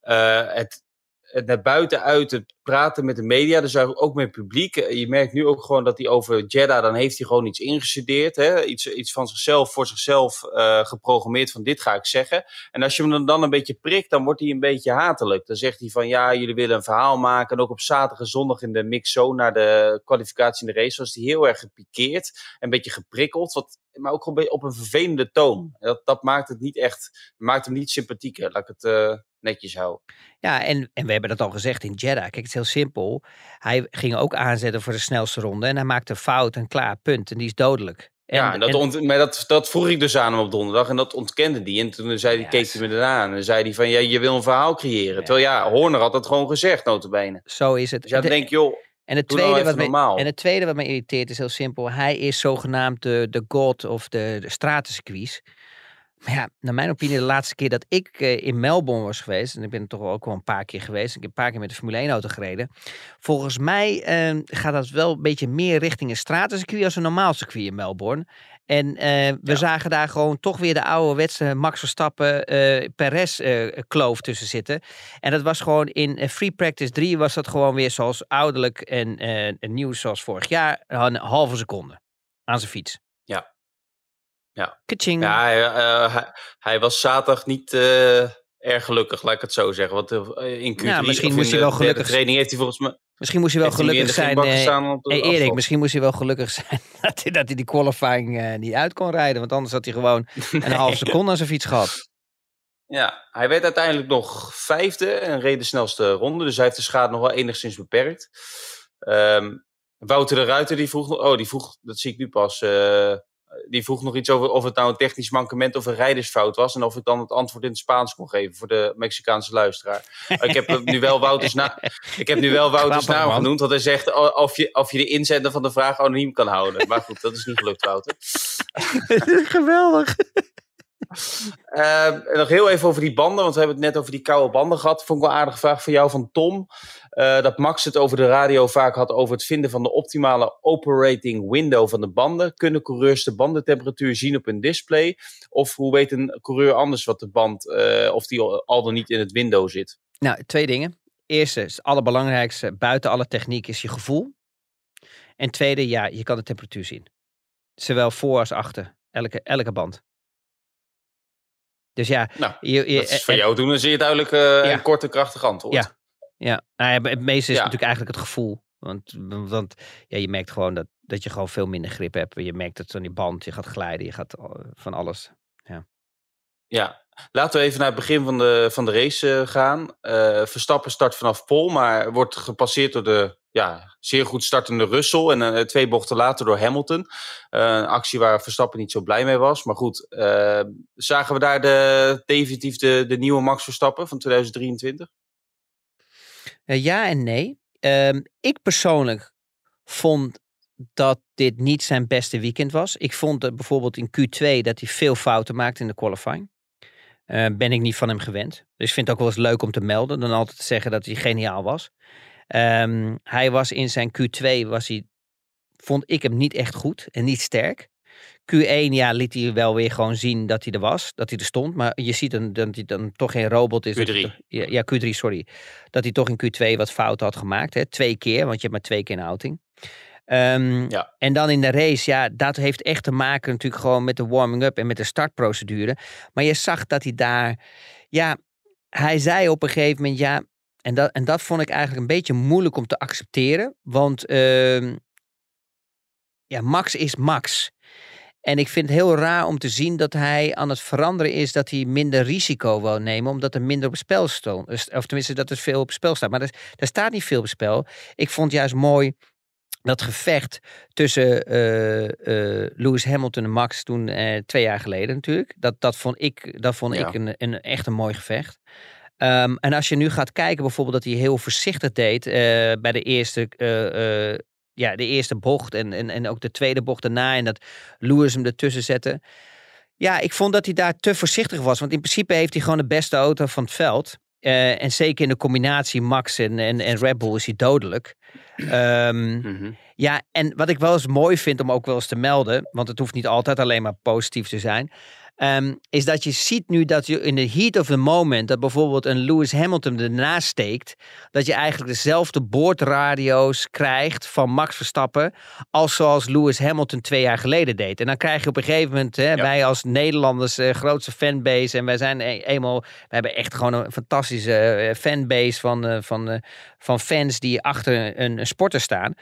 het, het naar buiten uit, het praten met de media, dus ook met publiek. Eh, je merkt nu ook gewoon dat hij over Jeddah, dan heeft hij gewoon iets ingestudeerd. Hè? Iets, iets van zichzelf, voor zichzelf uh, geprogrammeerd van dit ga ik zeggen. En als je hem dan een beetje prikt, dan wordt hij een beetje hatelijk. Dan zegt hij van ja, jullie willen een verhaal maken. En ook op zaterdag en zondag in de mix zo naar de kwalificatie in de race was hij heel erg gepikeerd. Een beetje geprikkeld, wat, maar ook op een vervelende toon. Dat, dat maakt het niet echt, maakt hem niet sympathieker. Laat ik het... Uh, netjes houden. Ja, en, en we hebben dat al gezegd in Jeddah. Kijk, heel simpel. Hij ging ook aanzetten voor de snelste ronde. En hij maakte een fout en klaar, punt. En die is dodelijk. En, ja, dat, ont, maar dat, dat vroeg ik dus aan hem op donderdag. En dat ontkende die. En toen zei hij, keek hij me eraan. En zei hij van, ja, je wil een verhaal creëren. Terwijl ja, Horner had dat gewoon gezegd, notabene. Zo is het. Dus ja, dan denk joh, en het, nou tweede wat me, en het tweede wat me irriteert is heel simpel. Hij is zogenaamd de, de god of de, de stratencircuits. Maar ja, naar mijn opinie, de laatste keer dat ik uh, in Melbourne was geweest, en ik ben er toch ook wel een paar keer geweest, ik heb een paar keer met de Formule 1 auto gereden. Volgens mij uh, gaat dat wel een beetje meer richting een stratencircuit als een normaal circuit in Melbourne. En uh, we ja. zagen daar gewoon toch weer de ouderwetse Max Verstappen Perez kloof tussen zitten. En dat was gewoon in Free Practice 3 was dat gewoon weer zoals ouderlijk en, en nieuw zoals vorig jaar, een halve seconde aan zijn fiets. Ja, ja, Kaching. ja hij, uh, hij, hij, was zaterdag niet uh, erg gelukkig, laat ik het zo zeggen. Want uh, in Q3 ja, misschien moest hij wel gelukkig training heeft hij volgens mij. Misschien moest hij wel gelukkig zijn. Hey, Erik, misschien moest hij wel gelukkig zijn dat hij, dat hij die qualifying niet uit kon rijden. Want anders had hij gewoon nee. een half seconde aan zijn fiets gehad. Ja, hij werd uiteindelijk nog vijfde en reed de snelste ronde. Dus hij heeft de schade nog wel enigszins beperkt. Um, Wouter de Ruiter die vroeg, oh die vroeg, dat zie ik nu pas, uh, die vroeg nog iets over of het nou een technisch mankement of een rijdersfout was. En of ik dan het antwoord in het Spaans kon geven voor de Mexicaanse luisteraar. ik heb nu wel Wouters, na ik heb nu wel Wouters naam genoemd. Want hij zegt of je, of je de inzender van de vraag anoniem kan houden. Maar goed, dat is niet gelukt, Wouter. Geweldig. Uh, nog heel even over die banden, want we hebben het net over die koude banden gehad. Vond ik wel een aardige vraag van jou van Tom. Uh, dat Max het over de radio vaak had over het vinden van de optimale operating window van de banden. Kunnen coureurs de bandentemperatuur zien op een display? Of hoe weet een coureur anders wat de band, uh, of die al dan niet in het window zit? Nou, twee dingen. Eerste, het allerbelangrijkste, buiten alle techniek, is je gevoel. En tweede, ja, je kan de temperatuur zien. Zowel voor als achter. Elke, elke band. Dus ja, nou, je, je, dat is van jou doen, dan zie je duidelijk uh, ja. een korte, krachtig antwoord. Ja, ja. Nou ja het meeste is ja. natuurlijk eigenlijk het gevoel. Want, want ja, je merkt gewoon dat, dat je gewoon veel minder grip hebt. Je merkt dat aan die band, je gaat glijden, je gaat van alles. Ja, ja. Laten we even naar het begin van de, van de race gaan. Uh, Verstappen start vanaf pol, maar wordt gepasseerd door de ja, zeer goed startende Russell. En uh, twee bochten later door Hamilton. Een actie waar Verstappen niet zo blij mee was. Maar goed, zagen we daar de, definitief de, de nieuwe Max Verstappen van 2023? ja en nee. Ehm, ik persoonlijk vond dat dit niet zijn beste weekend was. Ik vond dat bijvoorbeeld in Q2 dat hij veel fouten maakte in de qualifying. Ben ik niet van hem gewend. Dus ik vind het ook wel eens leuk om te melden. Dan altijd te zeggen dat hij geniaal was. Um, hij was in zijn Q2, was hij, vond ik hem niet echt goed en niet sterk. Q1, ja, liet hij wel weer gewoon zien dat hij er was, dat hij er stond. Maar je ziet dan, dat hij dan toch geen robot is. Q3. ja, ja, Q3, sorry. Dat hij toch in Q2 wat fouten had gemaakt. Hè? Twee keer, want je hebt maar twee keer een outing. Um, ja. En dan in de race, ja, dat heeft echt te maken natuurlijk gewoon met de warming-up en met de startprocedure. Maar je zag dat hij daar, ja, hij zei op een gegeven moment, ja, en dat, en dat vond ik eigenlijk een beetje moeilijk om te accepteren. Want uh, ja, Max is Max. En ik vind het heel raar om te zien dat hij aan het veranderen is dat hij minder risico wil nemen, omdat er minder op het spel stond. Of tenminste, dat er veel op het spel staat. Maar er, daar staat niet veel op het spel. Ik vond juist mooi dat gevecht tussen uh, uh, Lewis Hamilton en Max toen uh, twee jaar geleden natuurlijk. Dat, dat vond ik, dat vond ja. ik een, een, echt een mooi gevecht. Um, en als je nu gaat kijken bijvoorbeeld dat hij heel voorzichtig deed bij de eerste, ja, de eerste bocht en, en, en ook de tweede bocht daarna en dat Lewis hem ertussen zette. Ja, ik vond dat hij daar te voorzichtig was. Want in principe heeft hij gewoon de beste auto van het veld. Uh, en zeker in de combinatie Max en, en, en Red Bull is hij dodelijk. Um, mm -hmm. Ja, en wat ik wel eens mooi vind om ook wel eens te melden, want het hoeft niet altijd alleen maar positief te zijn. Um, is dat je ziet nu dat je in de heat of the moment, dat bijvoorbeeld een Lewis Hamilton ernaast steekt, dat je eigenlijk dezelfde boordradio's krijgt van Max Verstappen, als zoals Lewis Hamilton twee jaar geleden deed. En dan krijg je op een gegeven moment, hè, ja. wij als Nederlanders, uh, grootste fanbase, en wij zijn e eenmaal, we hebben echt gewoon een fantastische uh, fanbase van, uh, van, van fans die achter een, een sporter staan.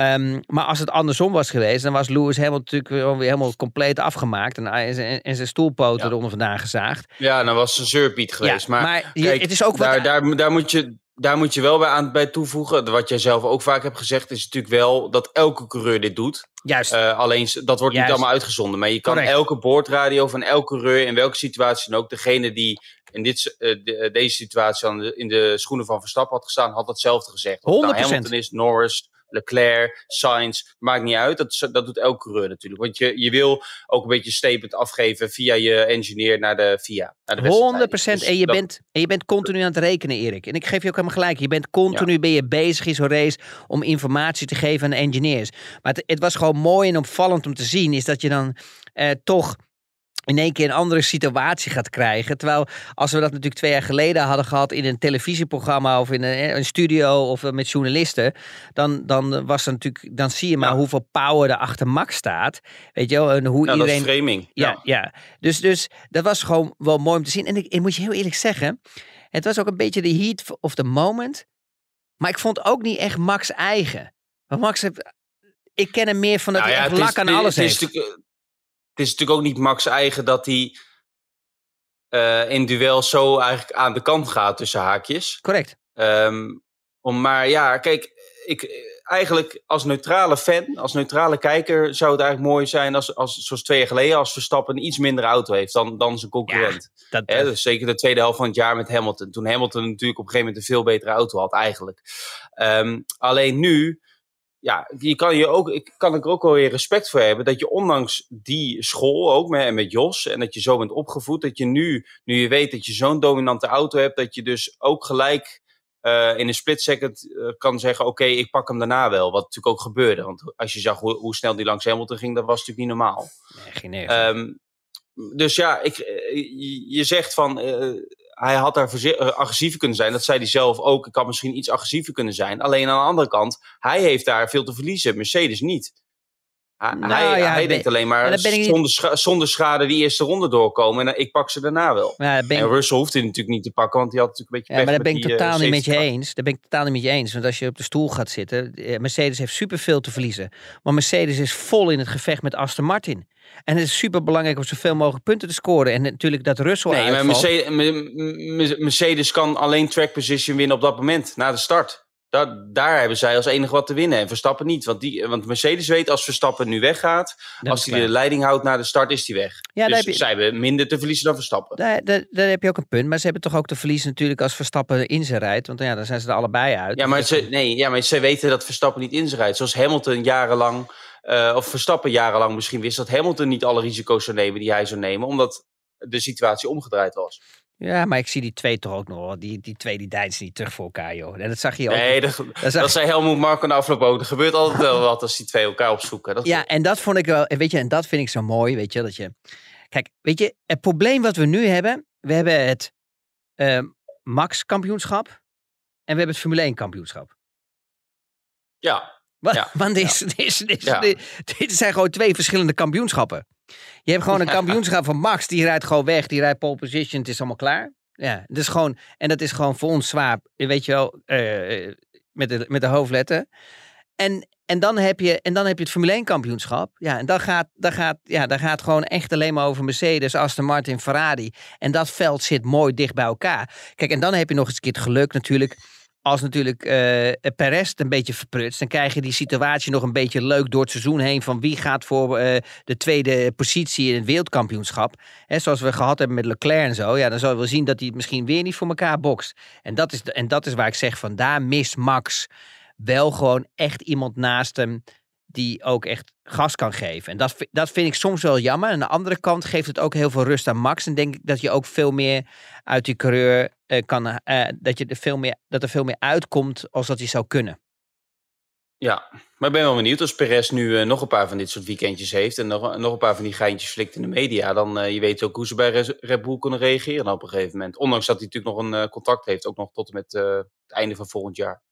Um, maar als het andersom was geweest, dan was Lewis Hamilton natuurlijk weer helemaal compleet afgemaakt en, en, en zijn stoelpoten ja. eronder vandaan gezaagd. Ja, dan was een zeurpiet geweest. Ja, maar, maar kijk, het is ook daar, wat... daar, daar, moet je, daar moet je wel bij, aan, bij toevoegen. Wat jij zelf ook vaak hebt gezegd, is natuurlijk wel dat elke coureur dit doet. Juist. Uh, alleen dat wordt Juist. niet allemaal uitgezonden. Maar je kan Correct. elke boordradio van elke coureur, in welke situatie dan ook, degene die in dit, uh, de, deze situatie in de schoenen van Verstappen had gestaan, had hetzelfde gezegd. Of het nou 100%. Hamilton is, Norris, Leclerc, Sainz, maakt niet uit. Dat, dat doet elke coureur natuurlijk. Want je, je wil ook een beetje statement afgeven via je engineer naar de FIA. Naar de 100% Dus en, je dat- bent, en je bent continu aan het rekenen, Erik. En ik geef je ook helemaal gelijk. Je bent continu ben je bezig in zo'n race om informatie te geven aan de engineers. Maar het, het was gewoon mooi en opvallend om te zien, is dat je dan eh, toch in één keer een andere situatie gaat krijgen. Terwijl als we dat natuurlijk twee jaar geleden hadden gehad in een televisieprogramma of in een, een studio of eh, met journalisten, dan, dan was er natuurlijk, dan zie je maar Ja. hoeveel power er achter Max staat. Weet je wel, en hoe Ja, iedereen. is framing. Ja, ja. Dus, dus dat was gewoon wel mooi om te zien. En ik, ik moet je heel eerlijk zeggen, het was ook een beetje de heat of the moment. Maar ik vond ook niet echt Max eigen. Want Max heeft, ik ken hem meer van dat Nou hij ja, echt het is- lak aan het alles is heeft. natuurlijk, eh, Het is natuurlijk ook niet Max eigen dat hij eh, in duel zo eigenlijk aan de kant gaat tussen haakjes. Correct. Ehm, om, maar ja, kijk, ik, eigenlijk als neutrale fan, als neutrale kijker, zou het eigenlijk mooi zijn als, als zoals twee jaar geleden, als Verstappen een iets mindere auto heeft dan, dan zijn concurrent. Dat, Hè, dus zeker de tweede helft van het jaar met Hamilton. Toen Hamilton natuurlijk op een gegeven moment een veel betere auto had, eigenlijk. Ehm, alleen nu, ja, je kan je ook, ik kan er ook wel weer respect voor hebben. Dat je ondanks die school ook met, en met Jos. En dat je zo bent opgevoed. Dat je nu, nu je weet dat je zo'n dominante auto hebt. Dat je dus ook gelijk eh, in een split second eh, kan zeggen: Oké, ik pak hem daarna wel. Wat natuurlijk ook gebeurde. Want als je zag hoe, hoe snel die langs Hamilton ging, dat was natuurlijk niet normaal. Nee, geen neer. Ehm, dus ja, ik, eh, je- zegt van hij had daar eh, agressiever kunnen zijn. Dat zei hij zelf ook. Ik had misschien iets agressiever kunnen zijn. Alleen aan de andere kant, hij heeft daar veel te verliezen. Mercedes niet. Hij, Nou hij, ja, hij ben- denkt alleen maar niet- zonder, scha- zonder schade die eerste ronde doorkomen. En ik pak ze daarna wel. ja, ik- En Russell hoeft hij natuurlijk niet te pakken, want die had natuurlijk een beetje Ja, maar daar ben ik die, totaal eh, niet met je eens. Daar ben ik totaal niet met je eens. Want als je op de stoel gaat zitten, eh, Mercedes heeft superveel te verliezen. Maar Mercedes is vol in het gevecht met Aston Martin. En het is super belangrijk om zoveel mogelijk punten te scoren. En natuurlijk dat Russell Nee, maar Mercedes kan alleen track position winnen op dat moment, na de start. Daar, daar hebben zij als enige wat te winnen. En Verstappen niet. Want, die, want Mercedes weet als Verstappen nu weggaat, als hij de leiding houdt na de start, is hij weg. Ja, dus heb je- zij hebben minder te verliezen dan Verstappen. Daar, daar, daar heb je ook een punt. Maar ze hebben toch ook te verliezen natuurlijk als Verstappen in ze rijdt. Want ja, dan zijn ze er allebei uit. Ja, maar, Dus- ze, nee, ja, maar ze weten dat Verstappen niet in zich rijdt. Zoals Hamilton jarenlang, eh, of Verstappen jarenlang misschien wist dat Hamilton niet alle risico's zou nemen die hij zou nemen, omdat de situatie omgedraaid was. Ja, maar ik zie die twee toch ook nog wel. Die, die twee die deinzen niet terug voor elkaar, joh. En dat zag je ook. Nee, dat, dat zag dat zei Helmoet Marko de afgelopen ook. Er gebeurt altijd wel wat als die twee elkaar opzoeken. Dat Ja, en dat vond ik wel, weet je, en dat vind ik zo mooi, weet je, dat je, kijk, weet je, het probleem wat we nu hebben, we hebben het eh, Max kampioenschap en we hebben het Formule 1 kampioenschap. ja. Wa- Ja, Want dit, is, dit, is- dit, is- Ja. dit, dit zijn gewoon twee verschillende kampioenschappen. Je hebt gewoon een kampioenschap van Max, die rijdt gewoon weg, die rijdt pole position, het is allemaal klaar. Ja, is gewoon, en dat is gewoon voor ons zwaar, weet je wel, eh, met, de, met de hoofdletter. En, en, dan heb je, en dan heb je het Formule 1 kampioenschap. Ja, en dan gaat, dan gaat, ja, dan gaat gewoon echt alleen maar over Mercedes, Aston Martin, Ferrari. En dat veld zit mooi dicht bij elkaar. Kijk, en dan heb je nog eens een keer het geluk natuurlijk als natuurlijk uh, Perez een beetje verprutst, dan krijg je die situatie nog een beetje leuk door het seizoen heen van wie gaat voor uh, de tweede positie in het wereldkampioenschap. Hè, zoals we gehad hebben met Leclerc en zo. Ja, dan zal je wel zien dat hij het misschien weer niet voor elkaar bokst. En dat is, en dat is waar ik zeg van daar mist Max wel gewoon echt iemand naast hem die ook echt gas kan geven. En dat, dat vind ik soms wel jammer. Aan de andere kant geeft het ook heel veel rust aan Max. En denk ik dat je ook veel meer uit die coureur uh, kan... Uh, dat, je er veel meer, dat er veel meer uitkomt als dat hij zou kunnen. Ja, maar ik ben wel benieuwd als Perez nu uh, nog een paar van dit soort weekendjes heeft... en nog, nog een paar van die geintjes flikt in de media... dan je weet ook hoe ze bij Red Bull kunnen reageren op een gegeven moment. Ondanks dat hij natuurlijk nog een contact heeft, ook nog tot en met het einde van volgend jaar.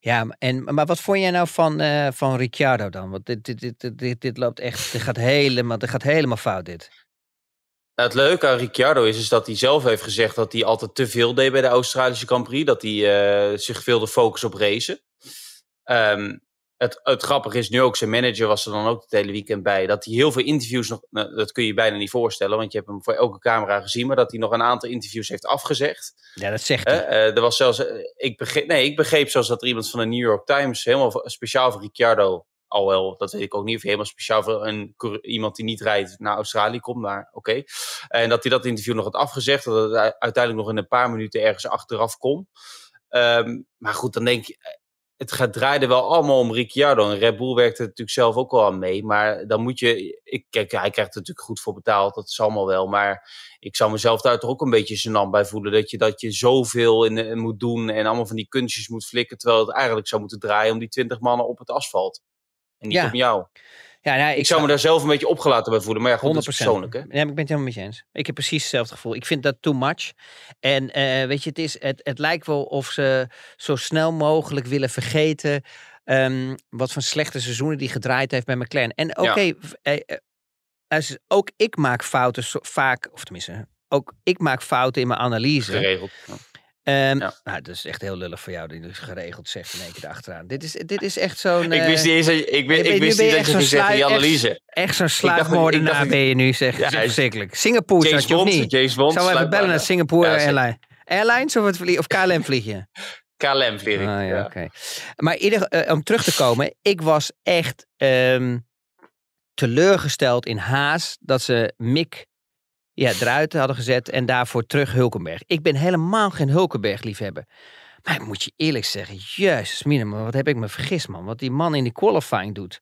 Ja, en, maar wat vond jij nou van, uh, van Ricciardo dan? Want dit, dit, dit, dit, dit loopt echt, dit gaat helemaal, dit gaat helemaal fout dit. Nou, het leuke aan Ricciardo is, is dat hij zelf heeft gezegd dat hij altijd te veel deed bij de Australische Grand Prix. Dat hij uh, zich wilde focussen op racen. Um, het, het grappige is nu ook, zijn manager was er dan ook het hele weekend bij. Dat hij heel veel interviews nog, nou, dat kun je je bijna niet voorstellen, want je hebt hem voor elke camera gezien. Maar dat hij nog een aantal interviews heeft afgezegd. Ja, dat zegt hij. Uh, er was zelfs, uh, ik, begreep, nee, ik begreep zelfs dat er iemand van de New York Times, helemaal speciaal voor Ricciardo, al wel, dat weet ik ook niet, of helemaal speciaal voor een, iemand die niet rijdt naar Australië komt, maar oké. Okay. En dat hij dat interview nog had afgezegd, dat het uiteindelijk nog in een paar minuten ergens achteraf kon. Um, maar goed, dan denk je, het gaat, draaide wel allemaal om Ricciardo. En Red Bull werkte natuurlijk zelf ook wel aan mee. Maar dan moet je... Ik, kijk, hij krijgt er natuurlijk goed voor betaald. Dat is allemaal wel. Maar ik zou mezelf daar toch ook een beetje gênant bij voelen. Dat je, dat je zoveel in, in moet doen. En allemaal van die kunstjes moet flikken. Terwijl het eigenlijk zou moeten draaien om die twintig mannen op het asfalt. En niet ja. om jou. Ja, nou, ik, ik, zou me daar zelf een beetje opgelaten bij voelen. Maar ja, goed, 100%. dat is persoonlijk. Hè? Ja, ik ben het helemaal met je eens. Ik heb precies hetzelfde gevoel. Ik vind dat too much. En uh, weet je, het, is, het, het lijkt wel of ze zo snel mogelijk willen vergeten... Um, wat voor slechte seizoenen die gedraaid heeft bij McLaren. En oké, okay, ja. uh, uh, ook ik maak fouten vaak... Of tenminste, ook ik maak fouten in mijn analyse. Geregeld. Um, ja. Nou, dat is echt heel lullig voor jou, die dus geregeld zegt in één keer achteraan. Dit is, dit is echt zo'n... ik wist niet eens, ik, ik, ik wist niet dat je ging zeggen die analyse. Echt, echt zo'n sluipmoordenaar ben je nu, zeg. Ja, verschrikkelijk. Singapore James zat je Bond, niet? James Bond. Zou even bellen naar Singapore ja, Airline. Airlines of, het of KLM vlieg je? KLM vlieg ik, ah, ja, ja. Okay. Maar ieder, uh, om terug te komen, ik was echt um, teleurgesteld in Haas dat ze Mick ja, eruit hadden gezet en daarvoor terug Hulkenberg. Ik ben helemaal geen Hulkenberg-liefhebber. Maar ik moet je eerlijk zeggen, jezus mina, wat heb ik me vergist man. Wat die man in die qualifying doet.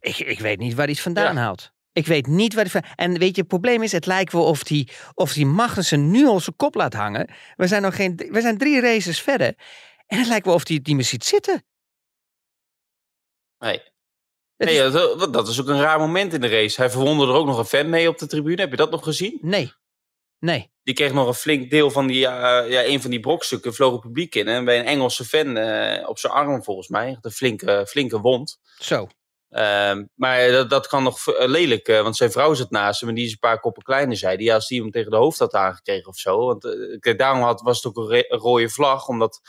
Ik, ik weet niet waar hij het vandaan ja. haalt. Ik weet niet waar hij. En weet je, het probleem is, het lijkt wel of die, of die Magnussen nu al zijn kop laat hangen. We zijn nog geen... We zijn drie races verder. En het lijkt wel of hij het niet meer ziet zitten. Nee. Nee, dat, dat is ook een raar moment in de race. Hij verwonderde er ook nog een fan mee op de tribune. Heb je dat nog gezien? Nee. Nee. Die kreeg nog een flink deel van die, uh, ja, een van die brokstukken vloog het publiek in. En bij een Engelse fan uh, op zijn arm volgens mij. Een flinke, flinke wond. Zo. Uh, maar dat, dat kan nog lelijk, uh, want zijn vrouw zit naast hem en die is een paar koppen kleiner, zei die. Als die hem tegen de hoofd had aangekregen of zo. Want daarom had, was het ook een, een rode vlag, omdat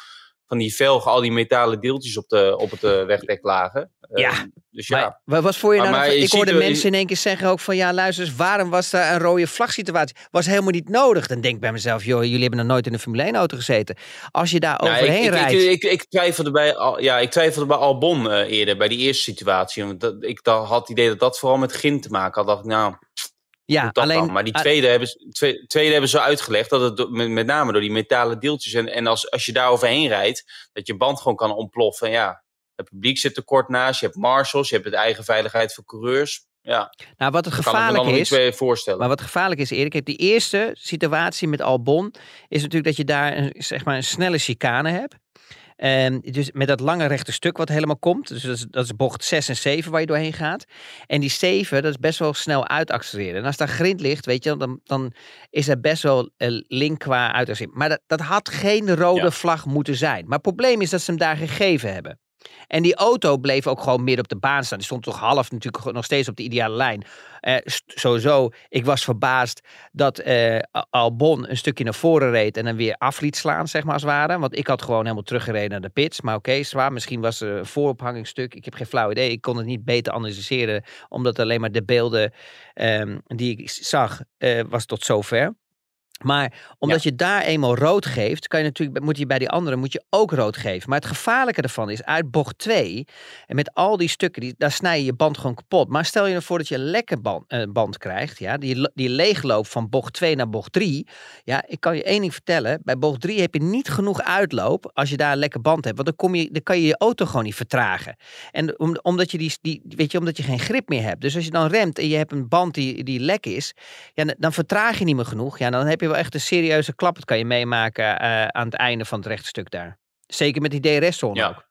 van die velgen al die metalen deeltjes op, de, op het uh, wegdek lagen. Ja, uh, dus ja. Maar, wat voor je nou? Maar, maar ik hoorde mensen in één keer zeggen ook van ja, luister eens, waarom was daar een rode vlagsituatie? Was helemaal niet nodig. Dan denk ik bij mezelf, joh, jullie hebben nog nooit in een Formule 1 auto gezeten. Als je daar ja, overheen ik, rijdt. Ik, ik, ik, twijfelde bij, ja, ik twijfelde bij Albon uh, eerder, bij die eerste situatie. Want dat, ik dat, had het idee dat dat vooral met Gin te maken had. dacht ik, nou, ja, alleen, dan? Maar die tweede, hebben, tweede, tweede hebben ze uitgelegd dat het met, met name door die metalen deeltjes en, en als, als je daar overheen rijdt, dat je band gewoon kan ontploffen. En ja, het publiek zit er kort naast, je hebt marshals, je hebt het eigen veiligheid voor coureurs. Ja, nou, wat het gevaarlijk is, voorstellen. Maar wat gevaarlijk is, Erik, die eerste situatie met Albon is natuurlijk dat je daar een, zeg maar een snelle chicane hebt. Um, dus met dat lange rechte stuk wat helemaal komt. Dus dat is, dat is bocht 6 en 7 waar je doorheen gaat. En die 7, dat is best wel snel uitaccelereren. En als daar grind ligt, weet je, dan, dan is er best wel uh, link qua uitaccelereren. Maar dat, dat had geen rode ja. vlag moeten zijn. Maar het probleem is dat ze hem daar gegeven hebben. En die auto bleef ook gewoon midden op de baan staan. Die stond toch half natuurlijk nog steeds op de ideale lijn. Uh, sowieso, ik was verbaasd dat uh, Albon een stukje naar voren reed en dan weer af liet slaan, zeg maar als het ware. Want ik had gewoon helemaal teruggereden naar de pits. Maar oké, zwaar. Misschien was er een voorophangingsstuk. Ik heb geen flauw idee. Ik kon het niet beter analyseren, omdat alleen maar de beelden um, die ik zag, uh, was tot zover. Maar omdat je daar eenmaal rood geeft, kan je natuurlijk, moet je bij die andere moet je ook rood geven. Maar het gevaarlijke ervan is, uit bocht 2, en met al die stukken, die, daar snij je je band gewoon kapot. Maar stel je ervoor dat je een lekker band, uh, band krijgt, ja, die, die leegloop van bocht 2 naar bocht 3. Ja, ik kan je één ding vertellen, bij bocht 3 heb je niet genoeg uitloop als je daar een lekker band hebt. Want dan, kom je, dan kan je je auto gewoon niet vertragen. En om, omdat, je die, die, weet je, omdat je geen grip meer hebt. Dus als je dan remt en je hebt een band die, die lek is, ja, dan vertraag je niet meer genoeg. Ja, dan heb je wel echt een serieuze klap. Dat kan je meemaken uh, aan het einde van het rechtstuk daar. Zeker met die DRS-zone ja. ook.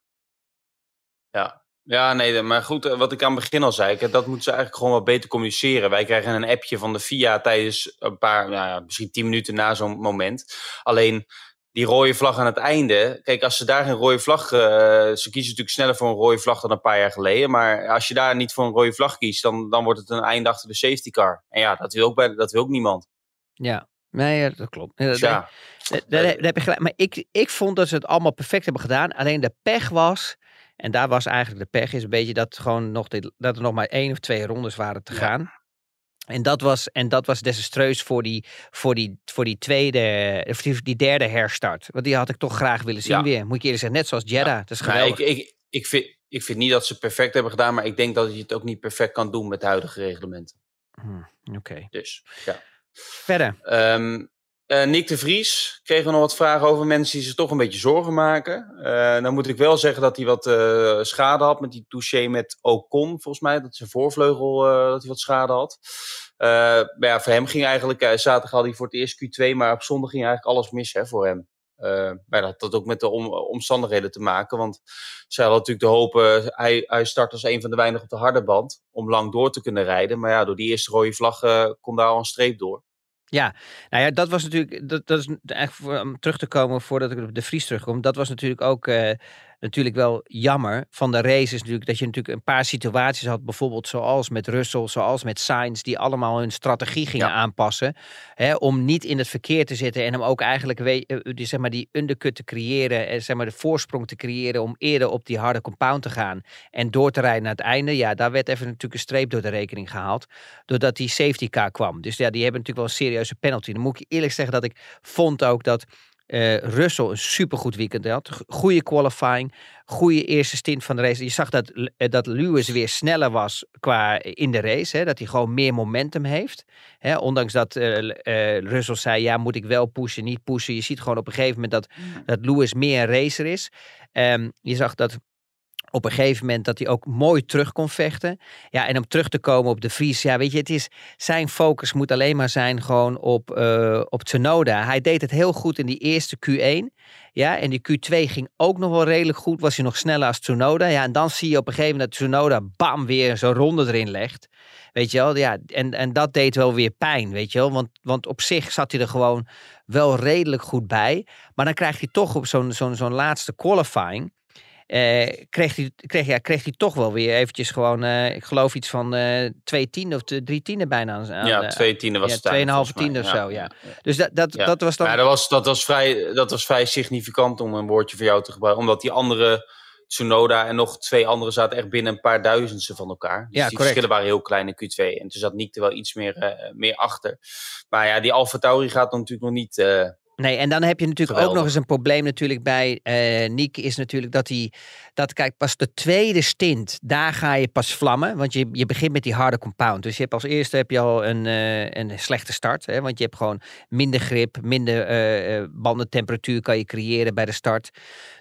Ja. Ja, nee, maar goed, eh, wat ik aan het begin al zei, dat moeten ze eigenlijk gewoon wat beter communiceren. Wij krijgen een appje van de FIA tijdens een paar, nou ja, misschien tien minuten na zo'n moment. Alleen die rode vlag aan het einde. Kijk, als ze daar geen rode vlag. Uh, ze kiezen natuurlijk sneller voor een rode vlag dan een paar jaar geleden. Maar als je daar niet voor een rode vlag kiest, dan, dan wordt het een einde achter de safety car. En ja, dat wil ook, bij, dat wil ook niemand. Ja, Nee, dat klopt. Ja. Daar, daar, heb je gelijk. Maar ik, ik vond dat ze het allemaal perfect hebben gedaan. Alleen de pech was, en daar was eigenlijk de pech, is een beetje dat, gewoon nog dat er nog maar één of twee rondes waren te gaan. En dat was, en dat was desastreus voor die, voor die, voor die tweede, of die, die derde herstart. Want die had ik toch graag willen zien weer. Moet ik eerlijk zeggen, net zoals Jeddah. Dat is geweldig. ik, ik, ik, vind, ik vind niet dat ze perfect hebben gedaan, maar ik denk dat je het ook niet perfect kan doen met de huidige reglementen. Hmm, Oké. Dus, ja. Verder. Um, uh, Nick de Vries kregen we nog wat vragen over mensen die zich toch een beetje zorgen maken. Uh, dan moet ik wel zeggen dat hij wat uh, schade had met die touché met Ocon, volgens mij. Dat zijn voorvleugel dat hij wat schade had. maar ja, voor hem ging eigenlijk, zaterdag had hij voor het eerst Q2, maar op zondag ging eigenlijk alles mis hè, voor hem. maar dat had ook met de om, omstandigheden te maken. Want zij hadden natuurlijk de hoop, hij, hij start als een van de weinigen op de harde band. Om lang door te kunnen rijden. Maar ja, door die eerste rode vlag kon daar al een streep door. Ja, nou ja, dat was natuurlijk, dat, dat is eigenlijk om terug te komen voordat ik op de Vries terugkom. Dat was natuurlijk ook uh, natuurlijk wel jammer van de race is natuurlijk dat je natuurlijk een paar situaties had, bijvoorbeeld zoals met Russell, zoals met Sainz, die allemaal hun strategie gingen aanpassen, hè, om niet in het verkeer te zitten en hem ook eigenlijk eh, die, zeg maar, die undercut te creëren, en zeg maar de voorsprong te creëren om eerder op die harde compound te gaan en door te rijden naar het einde. Ja, daar werd even natuurlijk een streep door de rekening gehaald, doordat die safety car kwam. Dus ja, die hebben natuurlijk wel een serieuze penalty. Dan moet ik eerlijk zeggen dat ik vond ook dat uh, Russell een supergoed weekend had. Goede qualifying. Goede eerste stint van de race. Je zag dat, eh, dat Lewis weer sneller was qua in de race. Hè, dat hij gewoon meer momentum heeft. Hè, ondanks dat uh, Russell zei, ja moet ik wel pushen, niet pushen. Je ziet gewoon op een gegeven moment dat, mm. dat Lewis meer een racer is. Um, je zag dat op een gegeven moment dat hij ook mooi terug kon vechten. Ja, en om terug te komen op de Vries. Ja, weet je, het is, zijn focus moet alleen maar zijn gewoon op, uh, op Tsunoda. Hij deed het heel goed in die eerste Q1. Ja, en die Q2 ging ook nog wel redelijk goed. Was hij nog sneller als Tsunoda. Ja, en dan zie je op een gegeven moment dat Tsunoda bam weer zo'n ronde erin legt. Weet je wel, ja, en, en dat deed wel weer pijn, weet je wel. Want, want op zich zat hij er gewoon wel redelijk goed bij. Maar dan krijgt hij toch op zo'n zo'n zo'n laatste qualifying uh, kreeg, hij, kreeg, ja, kreeg hij toch wel weer eventjes gewoon, uh, ik geloof iets van uh, twee tienden of drie tienden bijna. Aan, ja, twee tienden was ja, het Tweeënhalve tienden of zo, ja. Dus dat, dat, dat was dan... Ja, dat was, dat, was vrij, dat was vrij significant om een woordje voor jou te gebruiken. Omdat die andere, Tsunoda en nog twee andere zaten echt binnen een paar duizendste van elkaar. Dus ja, die verschillen waren heel klein in Q2. En toen zat Nick er wel iets meer, meer achter. Maar ja, die Alfa Tauri gaat natuurlijk nog niet Nee, en dan heb je natuurlijk ook nog eens een probleem natuurlijk bij uh, Niek is natuurlijk dat hij, dat kijk, pas de tweede stint, daar ga je pas vlammen, want je, je begint met die harde compound. Dus je hebt als eerste heb je al een, uh, een slechte start, hè, want je hebt gewoon minder grip, minder uh, bandentemperatuur kan je creëren bij de start.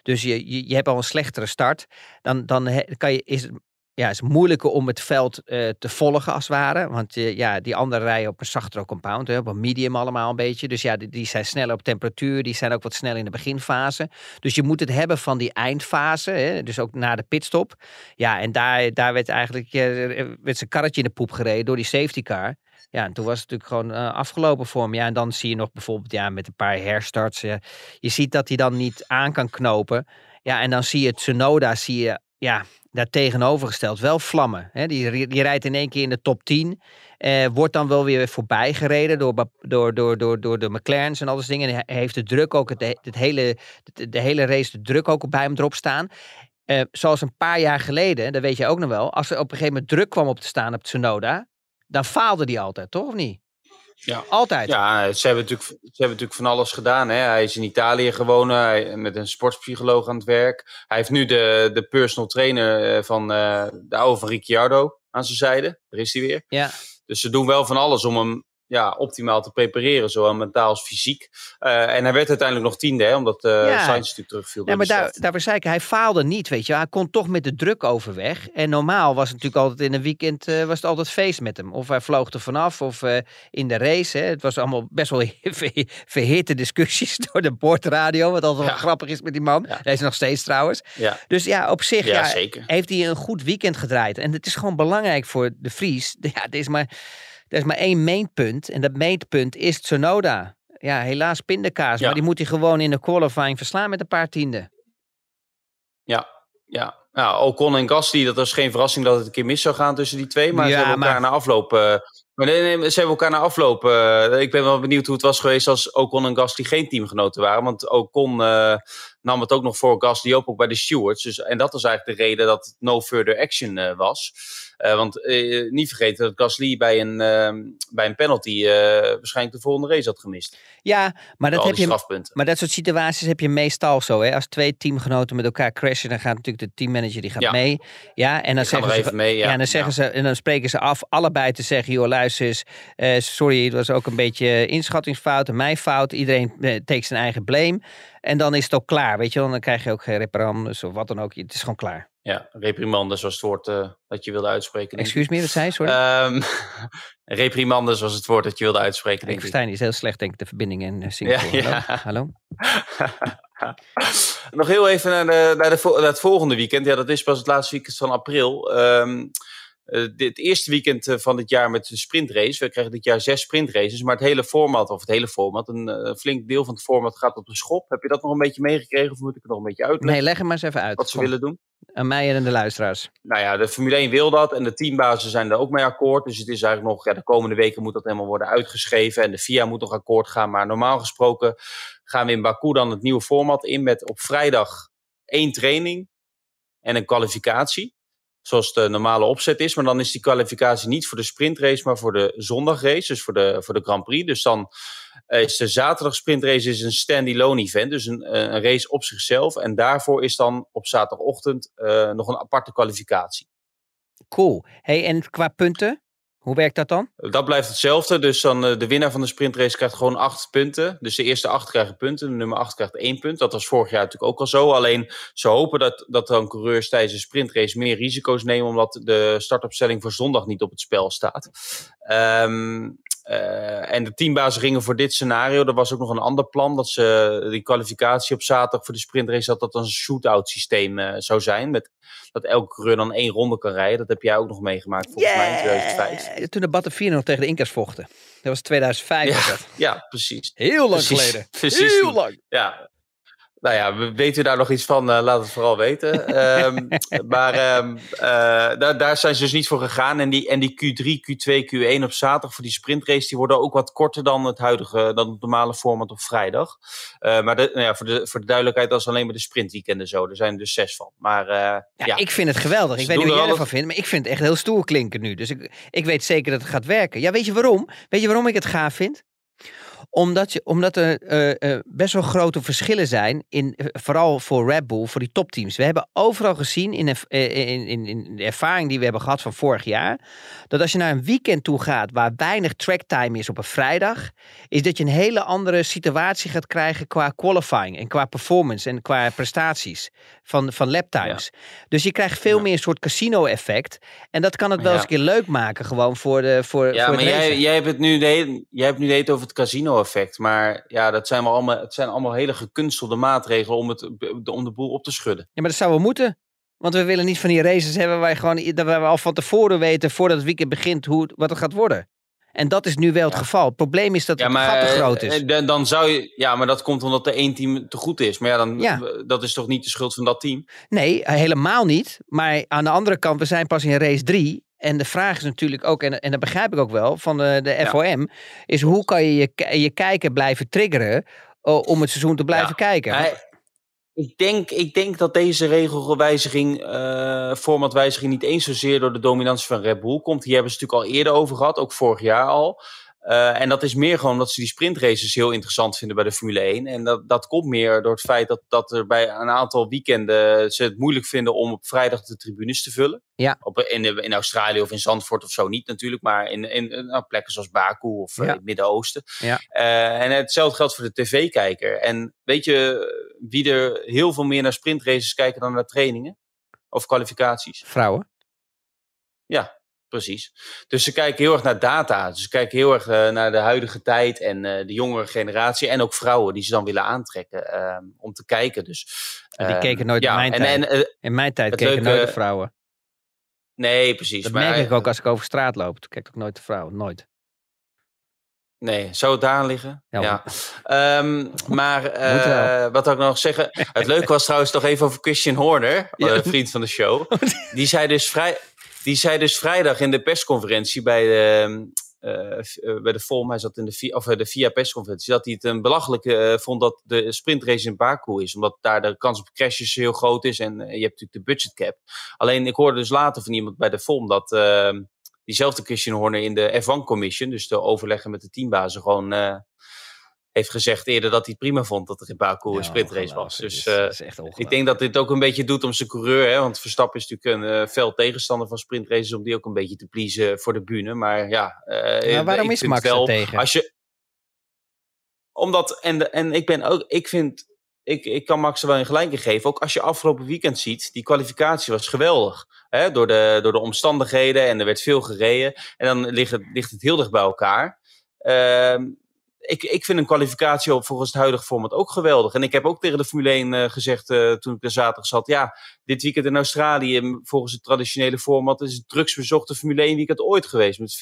Dus je, je, je hebt al een slechtere start. Dan, dan kan je, is het ja, is moeilijker om het veld uh, te volgen als het ware. Want uh, ja, die andere rijden op een zachtere compound, hè, op een medium allemaal een beetje. Dus ja, die, die, zijn sneller op temperatuur, die zijn ook wat sneller in de beginfase. Dus je moet het hebben van die eindfase, hè, dus ook na de pitstop. Ja, en daar, daar werd eigenlijk uh, werd zijn karretje in de poep gereden door die safety car. Ja, en toen was het natuurlijk gewoon afgelopen voor hem. Ja, en dan zie je nog bijvoorbeeld ja, met een paar herstarts. je ziet dat hij dan niet aan kan knopen. Ja, en dan zie je Tsunoda zie je ja, daar tegenovergesteld wel vlammen. Hè? Die, die rijdt in één keer in de top 10. Eh, wordt dan wel weer voorbij gereden door, door, door, door, door de McLaren's en al dat dingen. En hij heeft de druk ook, het, hele, de, hele race, de druk ook bij hem erop staan. Uh, zoals een paar jaar geleden, dat weet je ook nog wel. Als er op een gegeven moment druk kwam op te staan op Tsunoda, dan faalde die altijd, toch of niet? Ja. Altijd. Ja, ze hebben, natuurlijk, ze hebben natuurlijk van alles gedaan. Hè. Hij is in Italië gewonnen, met een sportpsycholoog aan het werk. Hij heeft nu de, de personal trainer eh, van uh, de oude van Ricciardo aan zijn zijde. Daar is hij weer. Ja. Dus ze doen wel van alles om hem ja, optimaal te prepareren, zowel mentaal als fysiek. Uh, en hij werd uiteindelijk nog tiende, hè, omdat uh, ja. Sainz natuurlijk terugviel. Ja, maar daar, daar zei ik, hij faalde niet, weet je. Hij kon toch met de druk overweg. En normaal was het natuurlijk altijd in een weekend uh, was het altijd feest met hem. Of hij vloog er vanaf, of in de race. Hè. Het was allemaal best wel verhitte discussies door de boordradio, wat altijd ja. wel grappig is met die man. Ja. Hij is nog steeds trouwens. Dus ja, op zich ja, heeft hij een goed weekend gedraaid. En het is gewoon belangrijk voor de Vries. Ja, het is maar... Er is maar één meetpunt en dat meetpunt is Tsunoda. Ja, helaas pindakaas, ja. maar die moet hij gewoon in de qualifying verslaan met een paar tienden. Ja, ja. Nou, Ocon en Gasly, dat was geen verrassing dat het een keer mis zou gaan tussen die twee. Maar ja, ze hebben elkaar maar... na afloop... Uh, maar nee, nee, ze hebben elkaar na afloop... Uh, ik ben wel benieuwd hoe het was geweest als Ocon en Gasly geen teamgenoten waren. Want Ocon uh, nam het ook nog voor Gasly op, ook bij de stewards. Dus, en dat was eigenlijk de reden dat het no further action was. Uh, want uh, niet vergeten dat Gasly bij een, uh, bij een penalty waarschijnlijk de volgende race had gemist. Ja, maar dat, heb je, maar dat soort situaties heb je meestal zo. Hè? Als twee teamgenoten met elkaar crashen, dan gaat natuurlijk de teammanager die gaat ja. mee. Ja, en dan, zeggen ze, mee, ja. ja, dan, zeggen Ze, en dan spreken ze af, allebei te zeggen: joh, luister eens, sorry, het was ook een beetje inschattingsfout en mijn fout. Iedereen takes zijn eigen blame. En dan is het ook klaar, weet je wel. Dan krijg je ook geen reparandes of wat dan ook. Het is gewoon klaar. Ja, reprimandes was het woord uh, dat je wilde uitspreken. Excuus me, wat zei je? Sorry. Um, reprimandes was het woord dat je wilde uitspreken. Ik versta is heel slecht denk ik de verbinding in uh, Singapore. Ja, ja. Hallo? Nog heel even naar, de, naar, de, naar, het volgende weekend. Ja, dat is pas het laatste weekend van april. Um, dit eerste weekend uh, van dit jaar met de sprintrace. We krijgen dit jaar zes sprintraces, maar het hele format, of het hele format, een uh, flink deel van het format gaat op de schop. Heb je dat nog een beetje meegekregen of moet ik het nog een beetje uitleggen? Nee, leg hem maar eens even uit. Wat ze willen doen? Aan mij en de luisteraars. Nou ja, de Formule 1 wil dat en de teambazen zijn er ook mee akkoord. Dus het is eigenlijk nog, ja, de komende weken moet dat helemaal worden uitgeschreven en de FIA moet nog akkoord gaan. Maar normaal gesproken gaan we in Baku dan het nieuwe format in met op vrijdag één training en een kwalificatie zoals de normale opzet is. Maar dan is die kwalificatie niet voor de sprintrace, maar voor de zondagrace, dus voor de, voor de Grand Prix. Dus dan is de zaterdag sprintrace is een standalone event, dus een, een race op zichzelf. En daarvoor is dan op zaterdagochtend uh, nog een aparte kwalificatie. Cool. Hey, en qua punten? Hoe werkt dat dan? Dat blijft hetzelfde. Dus dan uh, de winnaar van de sprintrace krijgt gewoon acht punten. Dus de eerste acht krijgen punten. De nummer acht krijgt één punt. Dat was vorig jaar natuurlijk ook al zo. Alleen ze hopen dat, dat dan coureurs tijdens een sprintrace meer risico's nemen. Omdat de startopstelling voor zondag niet op het spel staat. Um, uh, en de teambazen gingen voor dit scenario. Er was ook nog een ander plan. Dat ze die kwalificatie op zaterdag voor de sprintrace. Dat dat een shootout systeem uh, zou zijn. Met, dat elke coureur dan één ronde kan rijden. Dat heb jij ook nog meegemaakt volgens yeah. mij in 2005. Toen de Battenvier nog tegen de Incas vochten. Dat was 2005. Ja, was dat. ja precies. Heel lang precies, geleden. Precies. Heel lang. Ja, nou ja, weet u daar nog iets van? Uh, laat het vooral weten. um, maar um, uh, daar, daar zijn ze dus niet voor gegaan. En die, en die Q3, Q2, Q1 op zaterdag voor die sprintrace, die worden ook wat korter dan het huidige, dan het normale format op vrijdag. Uh, maar de, nou ja, voor, de, voor de duidelijkheid, dat is alleen maar de sprintweekenden zo. Er zijn er dus zes van. Maar ja, ja, ik vind het geweldig. Ik weet niet wat jij ervan vindt, maar ik vind het echt heel stoer klinken nu. Dus ik, ik weet zeker dat het gaat werken. Ja, weet je waarom? Weet je waarom ik het gaaf vind? Omdat, je, omdat er uh, uh, best wel grote verschillen zijn, in, uh, vooral voor Red Bull, voor die topteams. We hebben overal gezien in, in, in, in, de ervaring die we hebben gehad van vorig jaar, dat als je naar een weekend toe gaat waar weinig tracktime is op een vrijdag, is dat je een hele andere situatie gaat krijgen qua qualifying en qua performance en qua prestaties van, van laptimes. Ja. Dus je krijgt veel ja. meer een soort casino-effect. En dat kan het wel ja. eens een keer leuk maken, gewoon voor de voor, Ja, voor maar jij, jij hebt het nu de, jij hebt nu de over het casino effect. Maar ja, dat zijn, wel allemaal, het zijn allemaal hele gekunstelde maatregelen om, het, om de boel op te schudden. Ja, maar dat zou wel moeten. Want we willen niet van die races hebben waar, gewoon, dat we al van tevoren weten, voordat het weekend begint, hoe, wat het gaat worden. En dat is nu wel het Ja. geval. Het probleem is dat Ja, het maar gat te eh, groot is. eh, dan- dan zou je, ja, maar dat komt omdat er één team te goed is. Maar ja, dan, Ja. dat is toch niet de schuld van dat team? Nee, eh, helemaal niet. Maar aan de andere kant, we zijn pas in race 3. En de vraag is natuurlijk ook, en, en dat begrijp ik ook wel, van de, de Ja. FOM, is hoe kan je je, je kijker blijven triggeren eh, om het seizoen te blijven Ja. kijken? Hij- ik, denk, ik denk dat deze regelwijziging, eh formatwijziging, niet eens zozeer door de dominantie van Red Bull komt. Hier hebben ze natuurlijk al eerder over gehad, ook vorig jaar al. Eh, en dat is meer gewoon dat ze die sprintraces heel interessant vinden bij de Formule 1. En dat, dat komt meer door het feit dat, dat er bij een aantal weekenden ze het moeilijk vinden om op vrijdag de tribunes te vullen. Ja. Op, in, in Australië of in Zandvoort of zo niet natuurlijk, maar in, in, nou, plekken zoals Baku of eh, Ja. het Midden-Oosten. Ja. Eh, en hetzelfde geldt voor de tv-kijker. En weet je wie er heel veel meer naar sprintraces kijken dan naar trainingen? Of kwalificaties? Vrouwen. Precies. Dus ze kijken heel erg naar data. Dus ze kijken heel erg eh, naar de huidige tijd en eh, de jongere generatie. En ook vrouwen die ze dan willen aantrekken eh, om te kijken. Dus, die eh, keken nooit in ja, mijn en, tijd. En, eh, In mijn tijd keken leuke- nooit de vrouwen. nee, precies. Dat maar, merk ik ook als ik over straat loop. Toen kijk ook nooit de vrouwen. Nooit. Nee, zou het daar liggen? Ja, Ja. Ehm, maar eh, wat wil ik nog zeggen? Het leuke was trouwens nog even over Christian Horner, Ja. eh, vriend van de show. Die zei dus, vrij, die zei dus vrijdag in de persconferentie bij de, eh, bij de FOM, hij zat in de, of, de VIA persconferentie, dat hij het een belachelijk eh, vond dat de sprintrace in Baku is. Omdat daar de kans op crashes heel groot is en je hebt natuurlijk de budget cap. Alleen ik hoorde dus later van iemand bij de FOM dat diezelfde Christian Horner in de F1 Commission, dus de overleggen met de teambazen, gewoon heeft gezegd eerder dat hij het prima vond dat er in Baku een Ja, sprintrace was. Dus is- is echt ik denk dat dit ook een beetje doet om zijn coureur. Hè? Want Verstappen is natuurlijk een fel tegenstander van sprintraces. Om die ook een beetje te pleasen voor de bühne. Maar ja, eh, waarom is Max wel, er tegen? Als je, omdat, en, en ik ben ook, ik vind, ik, ik kan Max er wel een gelijk in geven. Ook als je afgelopen weekend ziet, die kwalificatie was geweldig. Hè? Door, de, door de omstandigheden en er werd veel gereden. En dan ligt het, ligt het heel dicht bij elkaar. Ehm, ik, ik vind een kwalificatie op volgens het huidige format ook geweldig. En ik heb ook tegen de Formule 1 eh, gezegd eh, toen ik er zaterdag zat. Ja, dit weekend in Australië, volgens het traditionele format, is het drukst bezochte Formule 1 weekend ooit geweest. Met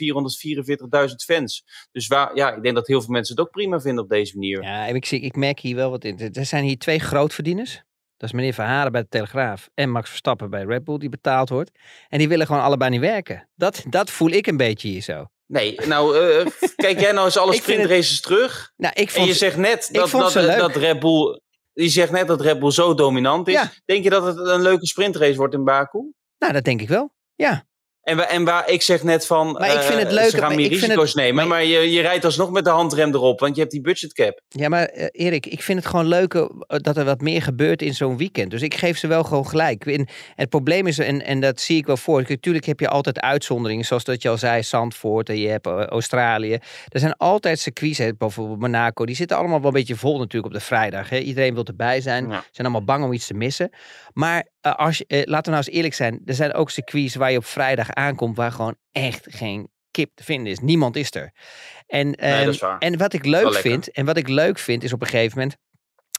444.000 fans. Dus waar, ja, ik denk dat heel veel mensen het ook prima vinden op deze manier. Ja, ik, zie, ik merk hier wel wat in. Er zijn hier twee grootverdieners. Dat is meneer Verharen bij de Telegraaf en Max Verstappen bij Red Bull die betaald wordt. En die willen gewoon allebei niet werken. Dat, dat voel ik een beetje hier zo. Nee, nou, eh, kijk jij nou eens alle het- sprintraces terug. Nou, ik En vond je zegt net dat, dat, dat Red Bull. Je zegt net dat Red Bull zo dominant is. Ja. Denk je dat het een leuke sprintrace wordt in Baku? Nou, dat denk ik wel. Ja. En, wa- en waar ik zeg net van. Maar ik vind het eh, leuk, Ze gaan meer ik vind risico's het- nemen. maar- Maar, je, je rijdt alsnog met de handrem erop. Want je hebt die budgetcap. Ja, maar eh, Erik, ik vind het gewoon leuk eh, dat er wat meer gebeurt in zo'n weekend. Dus ik geef ze wel gewoon gelijk. En het probleem is, en, en dat zie ik wel voor. Natuurlijk heb je altijd uitzonderingen, zoals dat je al zei, Zandvoort en je hebt eh, Australië. Er zijn altijd circuits, bijvoorbeeld Monaco. Die zitten allemaal wel een beetje vol natuurlijk op de vrijdag. Hè. Iedereen wil erbij zijn. Ja. zijn allemaal bang om iets te missen. Maar eh, als je, eh, laten we nou eens eerlijk zijn. Er zijn ook circuits waar je op vrijdag aankomt waar gewoon echt geen kip te vinden is. Niemand is er. En, Nee, ehm, is en wat ik leuk vind, en wat ik leuk vind is op een gegeven moment,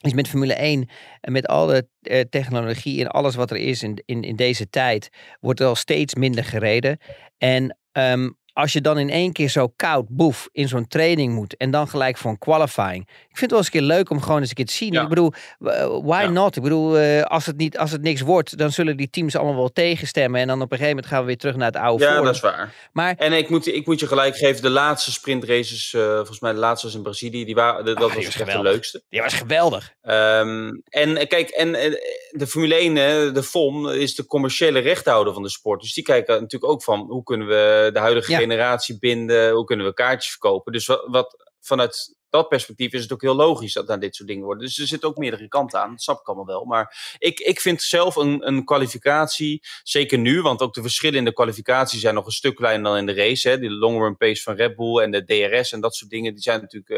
is met Formule 1 en met alle eh, technologie en alles wat er is in, in, in deze tijd, wordt er al steeds minder gereden. En ehm, als je dan in één keer zo koud, boef, in zo'n training moet en dan gelijk voor een qualifying. Ik vind het wel eens een keer leuk om gewoon eens een keer te zien. Ja. Ik bedoel, w- why Ja. not? Ik bedoel, eh, als, het niet, als het niks wordt, dan zullen die teams allemaal wel tegenstemmen. En dan op een gegeven moment gaan we weer terug naar het oude Ja, dat is waar. Maar En ik moet, ik moet je gelijk geven. De laatste sprintraces. eh volgens mij de laatste was in Brazilië. Die waren, dat Ah, was echt de leukste. die was geweldig. Ehm, en eh, kijk, en eh, de Formule 1, hè, de FOM, is de commerciële rechthouder van de sport. Dus die kijken natuurlijk ook van hoe kunnen we de huidige Ja. Generatie binden, hoe kunnen we kaartjes verkopen. Dus wat, wat vanuit dat perspectief is het ook heel logisch dat daar dit soort dingen worden. Dus er zitten ook meerdere kanten aan, dat snap ik allemaal wel. Maar ik, ik vind zelf een, een kwalificatie, zeker nu, want ook de verschillen in de kwalificatie zijn nog een stuk kleiner dan in de race. Hè. Die long run pace van Red Bull en de DRS en dat soort dingen, die zijn natuurlijk,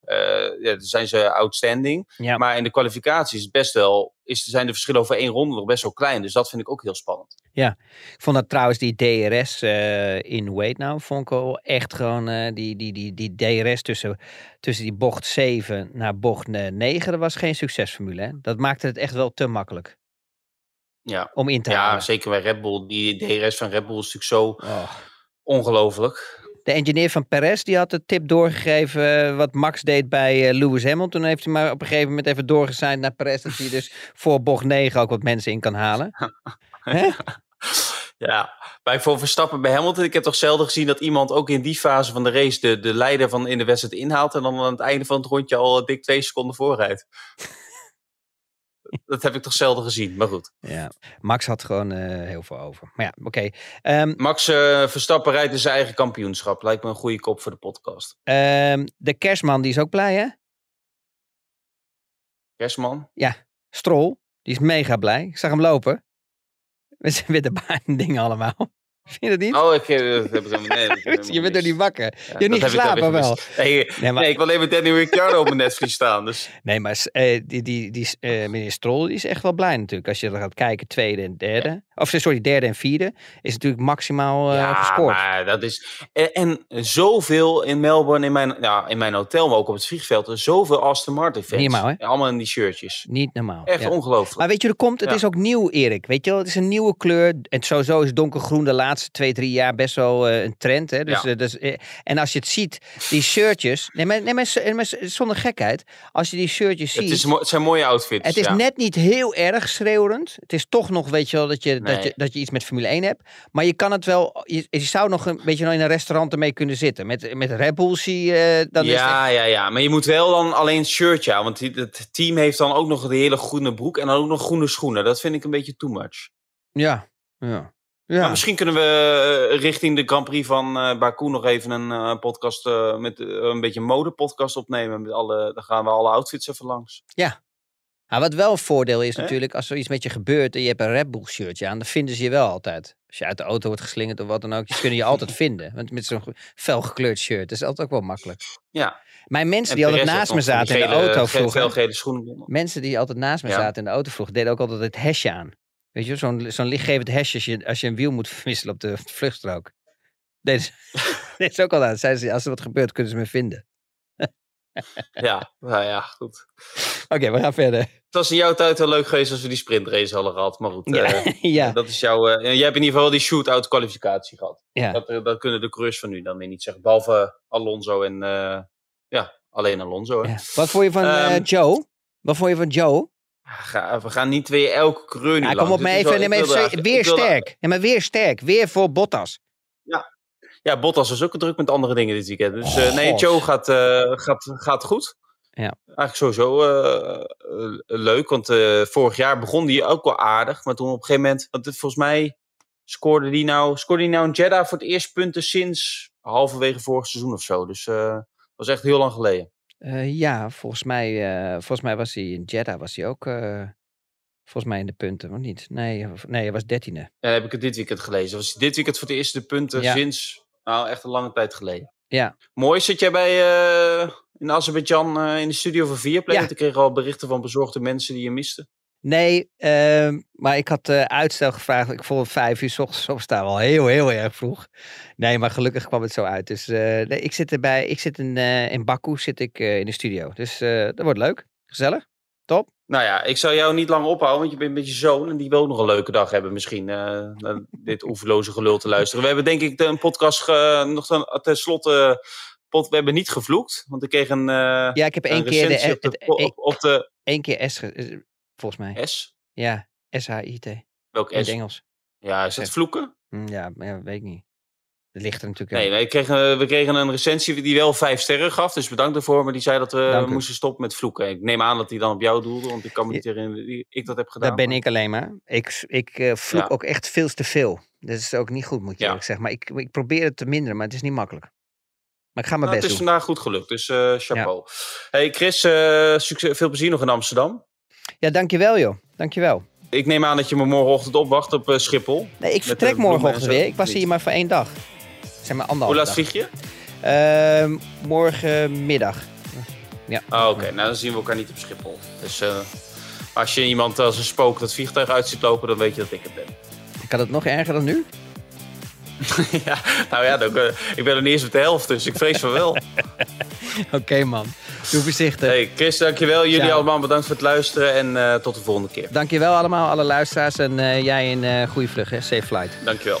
eh, ja, zijn ze outstanding. Ja. Maar in de kwalificatie is het best wel, is, zijn de verschillen over één ronde nog best wel klein. Dus dat vind ik ook heel spannend. Ik vond dat trouwens die DRS eh, in Wait nou, vond ik wel echt gewoon eh, die, die, die, die DRS tussen, tussen die bocht 7 naar bocht eh, 9, dat was geen succesformule. Hè? Dat maakte het echt wel te makkelijk Ja, om in te ja halen. zeker bij Red Bull. Die DRS van Red Bull is natuurlijk zo Oh, ongelooflijk. De engineer van Perez die had de tip doorgegeven eh, wat Max deed bij eh, Lewis Hamilton. Toen heeft hij maar op een gegeven moment even doorgezeind naar Perez. Dat hij dus voor bocht 9 ook wat mensen in kan halen. Hè? Ja, bij voor Verstappen bij Hamilton. Ik heb toch zelden gezien dat iemand ook in die fase van de race de, de leider van in de wedstrijd inhaalt. En dan aan het einde van het rondje al dik twee seconden voorrijdt. Dat heb ik toch zelden gezien, maar goed. Ja, Max had gewoon eh, heel veel over. Maar ja, oké. Ehm, Max eh, Verstappen rijdt in zijn eigen kampioenschap. Lijkt me een goede kop voor de podcast. ehm, de kerstman die is ook blij hè? Kerstman? Strol, die is mega blij. Ik zag hem lopen. Met zijn witte baan dingen allemaal. Vind je dat niet? Oh, ik, dat heb helemaal nee, dat je bent er niet wakker. Ja, je hebt niet dan geslapen wel. Nee, Nee, maar- nee, ik wil even Danny Ricciardo op mijn netvlies staan. Dus. Nee, maar eh, die, die, die, eh, meneer Strol die is echt wel blij natuurlijk. Als je er gaat kijken, tweede en derde. Of sorry, derde en vierde. Is natuurlijk maximaal eh, ja, gescoord. maar dat is... En, en zoveel in Melbourne, in mijn, ja, in mijn hotel, maar ook op het vliegveld. er Zoveel Aston Martin fans. Niet normaal, hè? Allemaal in die shirtjes. Niet normaal. Echt ja. ongelooflijk. Maar weet je, er komt, het Ja. is ook nieuw, Erik. Weet je wel, het is een nieuwe kleur. En sowieso is donkergroen de laatste twee, drie jaar best wel eh, een trend. Hè? Dus, Ja. eh, dus, eh, en als je het ziet, die shirtjes. Nee, maar, nee, maar, maar zonder gekheid. Als je die shirtjes ziet. Het, is, het zijn mooie outfits. Het is net niet heel erg schreeuwend. Het is toch nog, weet je wel, dat je, dat je, dat je iets met Formule 1 hebt. Maar je kan het wel, je, je zou nog een beetje in een restaurant ermee kunnen zitten. Met, met Red Bull zie je, dan ja, ja, ja. Maar je moet wel dan alleen het shirtje aan. Want het team heeft dan ook nog de hele groene broek. En dan ook nog groene schoenen. Dat vind ik een beetje too much. Ja, ja. Maar Ja, misschien kunnen we eh, richting de Grand Prix van eh Baku nog even een eh, podcast eh, met eh, een beetje een modepodcast opnemen. Met alle, dan gaan we alle outfits even langs. Maar wat wel een voordeel is natuurlijk, als er iets met je gebeurt en je hebt een Red Bull shirtje aan, dan vinden ze je wel altijd. Als je uit de auto wordt geslingerd of wat dan ook, ze kunnen je altijd vinden. Want met zo'n ge- felgekleurd shirt, dat is altijd ook wel makkelijk. Ja. Mijn mensen En die altijd naast me zaten in de auto schoenen. mensen die altijd naast me zaten in de auto vroeger, deden ook altijd het hesje aan. Weet je, zo'n zo'n lichtgevend hesje als je, als je een wiel moet verwisselen op de vluchtstrook. Deden ze ook al aan. Zeiden ze, als er wat gebeurt, kunnen ze me vinden. Ja, nou ja, goed. Oké, we gaan verder. Het was in jouw tijd wel leuk geweest als we die sprintrace hadden gehad. Maar goed, Ja, eh, ja, dat is jouw... eh, jij hebt in ieder geval die shootout kwalificatie gehad. ja. Dat, eh, dat kunnen de coureurs van nu dan weer niet zeggen. Behalve Alonso en... ja, alleen Alonso. Hè. ja. Wat vond je van eh, Ehm, Joe? Wat vond je van Joe? Ga- we gaan niet weer elke coureur nu Ja, langs. kom op wel- nee, maar even weer wilde- sterk. Ja, maar weer sterk. Weer voor Bottas. Ja, Bottas is ook druk met andere dingen dit weekend. Dus eh, nee. Joe gaat, eh, gaat, gaat goed. Ja. Eigenlijk sowieso eh, leuk, want vorig jaar begon die ook wel aardig. Maar toen op een gegeven moment, want het, volgens mij scoorde die nou, scoorde die nou in Jeddah voor het eerst punten sinds halverwege vorig seizoen of zo. Dus dat was echt heel lang geleden. Ja, volgens mij, volgens mij was hij in Jeddah was hij ook volgens mij in de punten, of niet? Nee, nee hij was dertiende. En dan heb ik het dit weekend gelezen. Was dit weekend voor het eerst de punten Ja. sinds, nou echt een lange tijd geleden. Ja. Mooi, zit jij bij, eh, in Azerbeidzjan eh, in de studio van Viaplay? Ja. Ik kreeg al berichten van bezorgde mensen die je miste. Nee, ehm, maar ik had eh, uitstel gevraagd. Ik vond vijf uur 's ochtends opstaan wel heel, heel erg vroeg. Nee, maar gelukkig kwam het zo uit. Dus nee, ik zit erbij. Ik zit in, in Baku zit ik, in de studio. Dus dat wordt leuk. Gezellig. Nou ja, ik zou jou niet lang ophouden, want je bent met je zoon en die wil ook nog een leuke dag hebben misschien. eh, dit oeverloze gelul te luisteren. We hebben denk ik de, een podcast ge- nog ten, ten slotte. Pot, we hebben niet gevloekt, want ik kreeg een, eh Ja, ik heb één keer, de, recensie op de, het- op, op de één keer S, ge- eh, volgens mij. S. Ja, S-H-I-T. In Welk het S? Engels. Ja, is dat S. vloeken? Ja, maar ja, weet ik niet. Dat ligt er natuurlijk Nee, kreeg, eh, we kregen een recensie die wel vijf sterren gaf. Dus bedankt daarvoor. Maar die zei dat we Dank u. moesten stoppen met vloeken. Ik neem aan dat hij dan op jou doelde. Want ik kan me niet herinneren dat ik dat heb gedaan. Dat ben maar- ik alleen maar. Ik, ik eh, vloek Ja. ook echt veel te veel. Dat is ook niet goed, moet je Ja. zeggen. Maar ik, ik probeer het te minderen, maar het is niet makkelijk. Maar ik ga mijn Nou, het best is doen. vandaag goed gelukt. Dus eh, chapeau. Hey Chris, eh, succes, veel plezier nog in Amsterdam. Ja, dankjewel joh. Dankjewel. Ik neem aan dat je me morgenochtend opwacht op Schiphol. Nee, ik vertrek morgenochtend weer. Ik was hier maar voor één dag. Zeg maar Hoe laat vlieg je? Ehm, morgenmiddag. Ja. Ah, Oké, nou dan zien we elkaar niet op Schiphol. Dus eh, als je iemand als een spook dat vliegtuig uit ziet lopen, dan weet je dat ik het ben. Kan het nog erger dan nu? ja, nou ja, dan, eh, ik ben er niet eens op de helft, dus ik vrees van wel. Oké man. Doe voorzichtig. Hey Chris, dankjewel. Jullie allemaal bedankt voor het luisteren en eh, tot de volgende keer. Dankjewel allemaal, alle luisteraars. En jij een goede vlucht, hè? Safe flight. Dankjewel.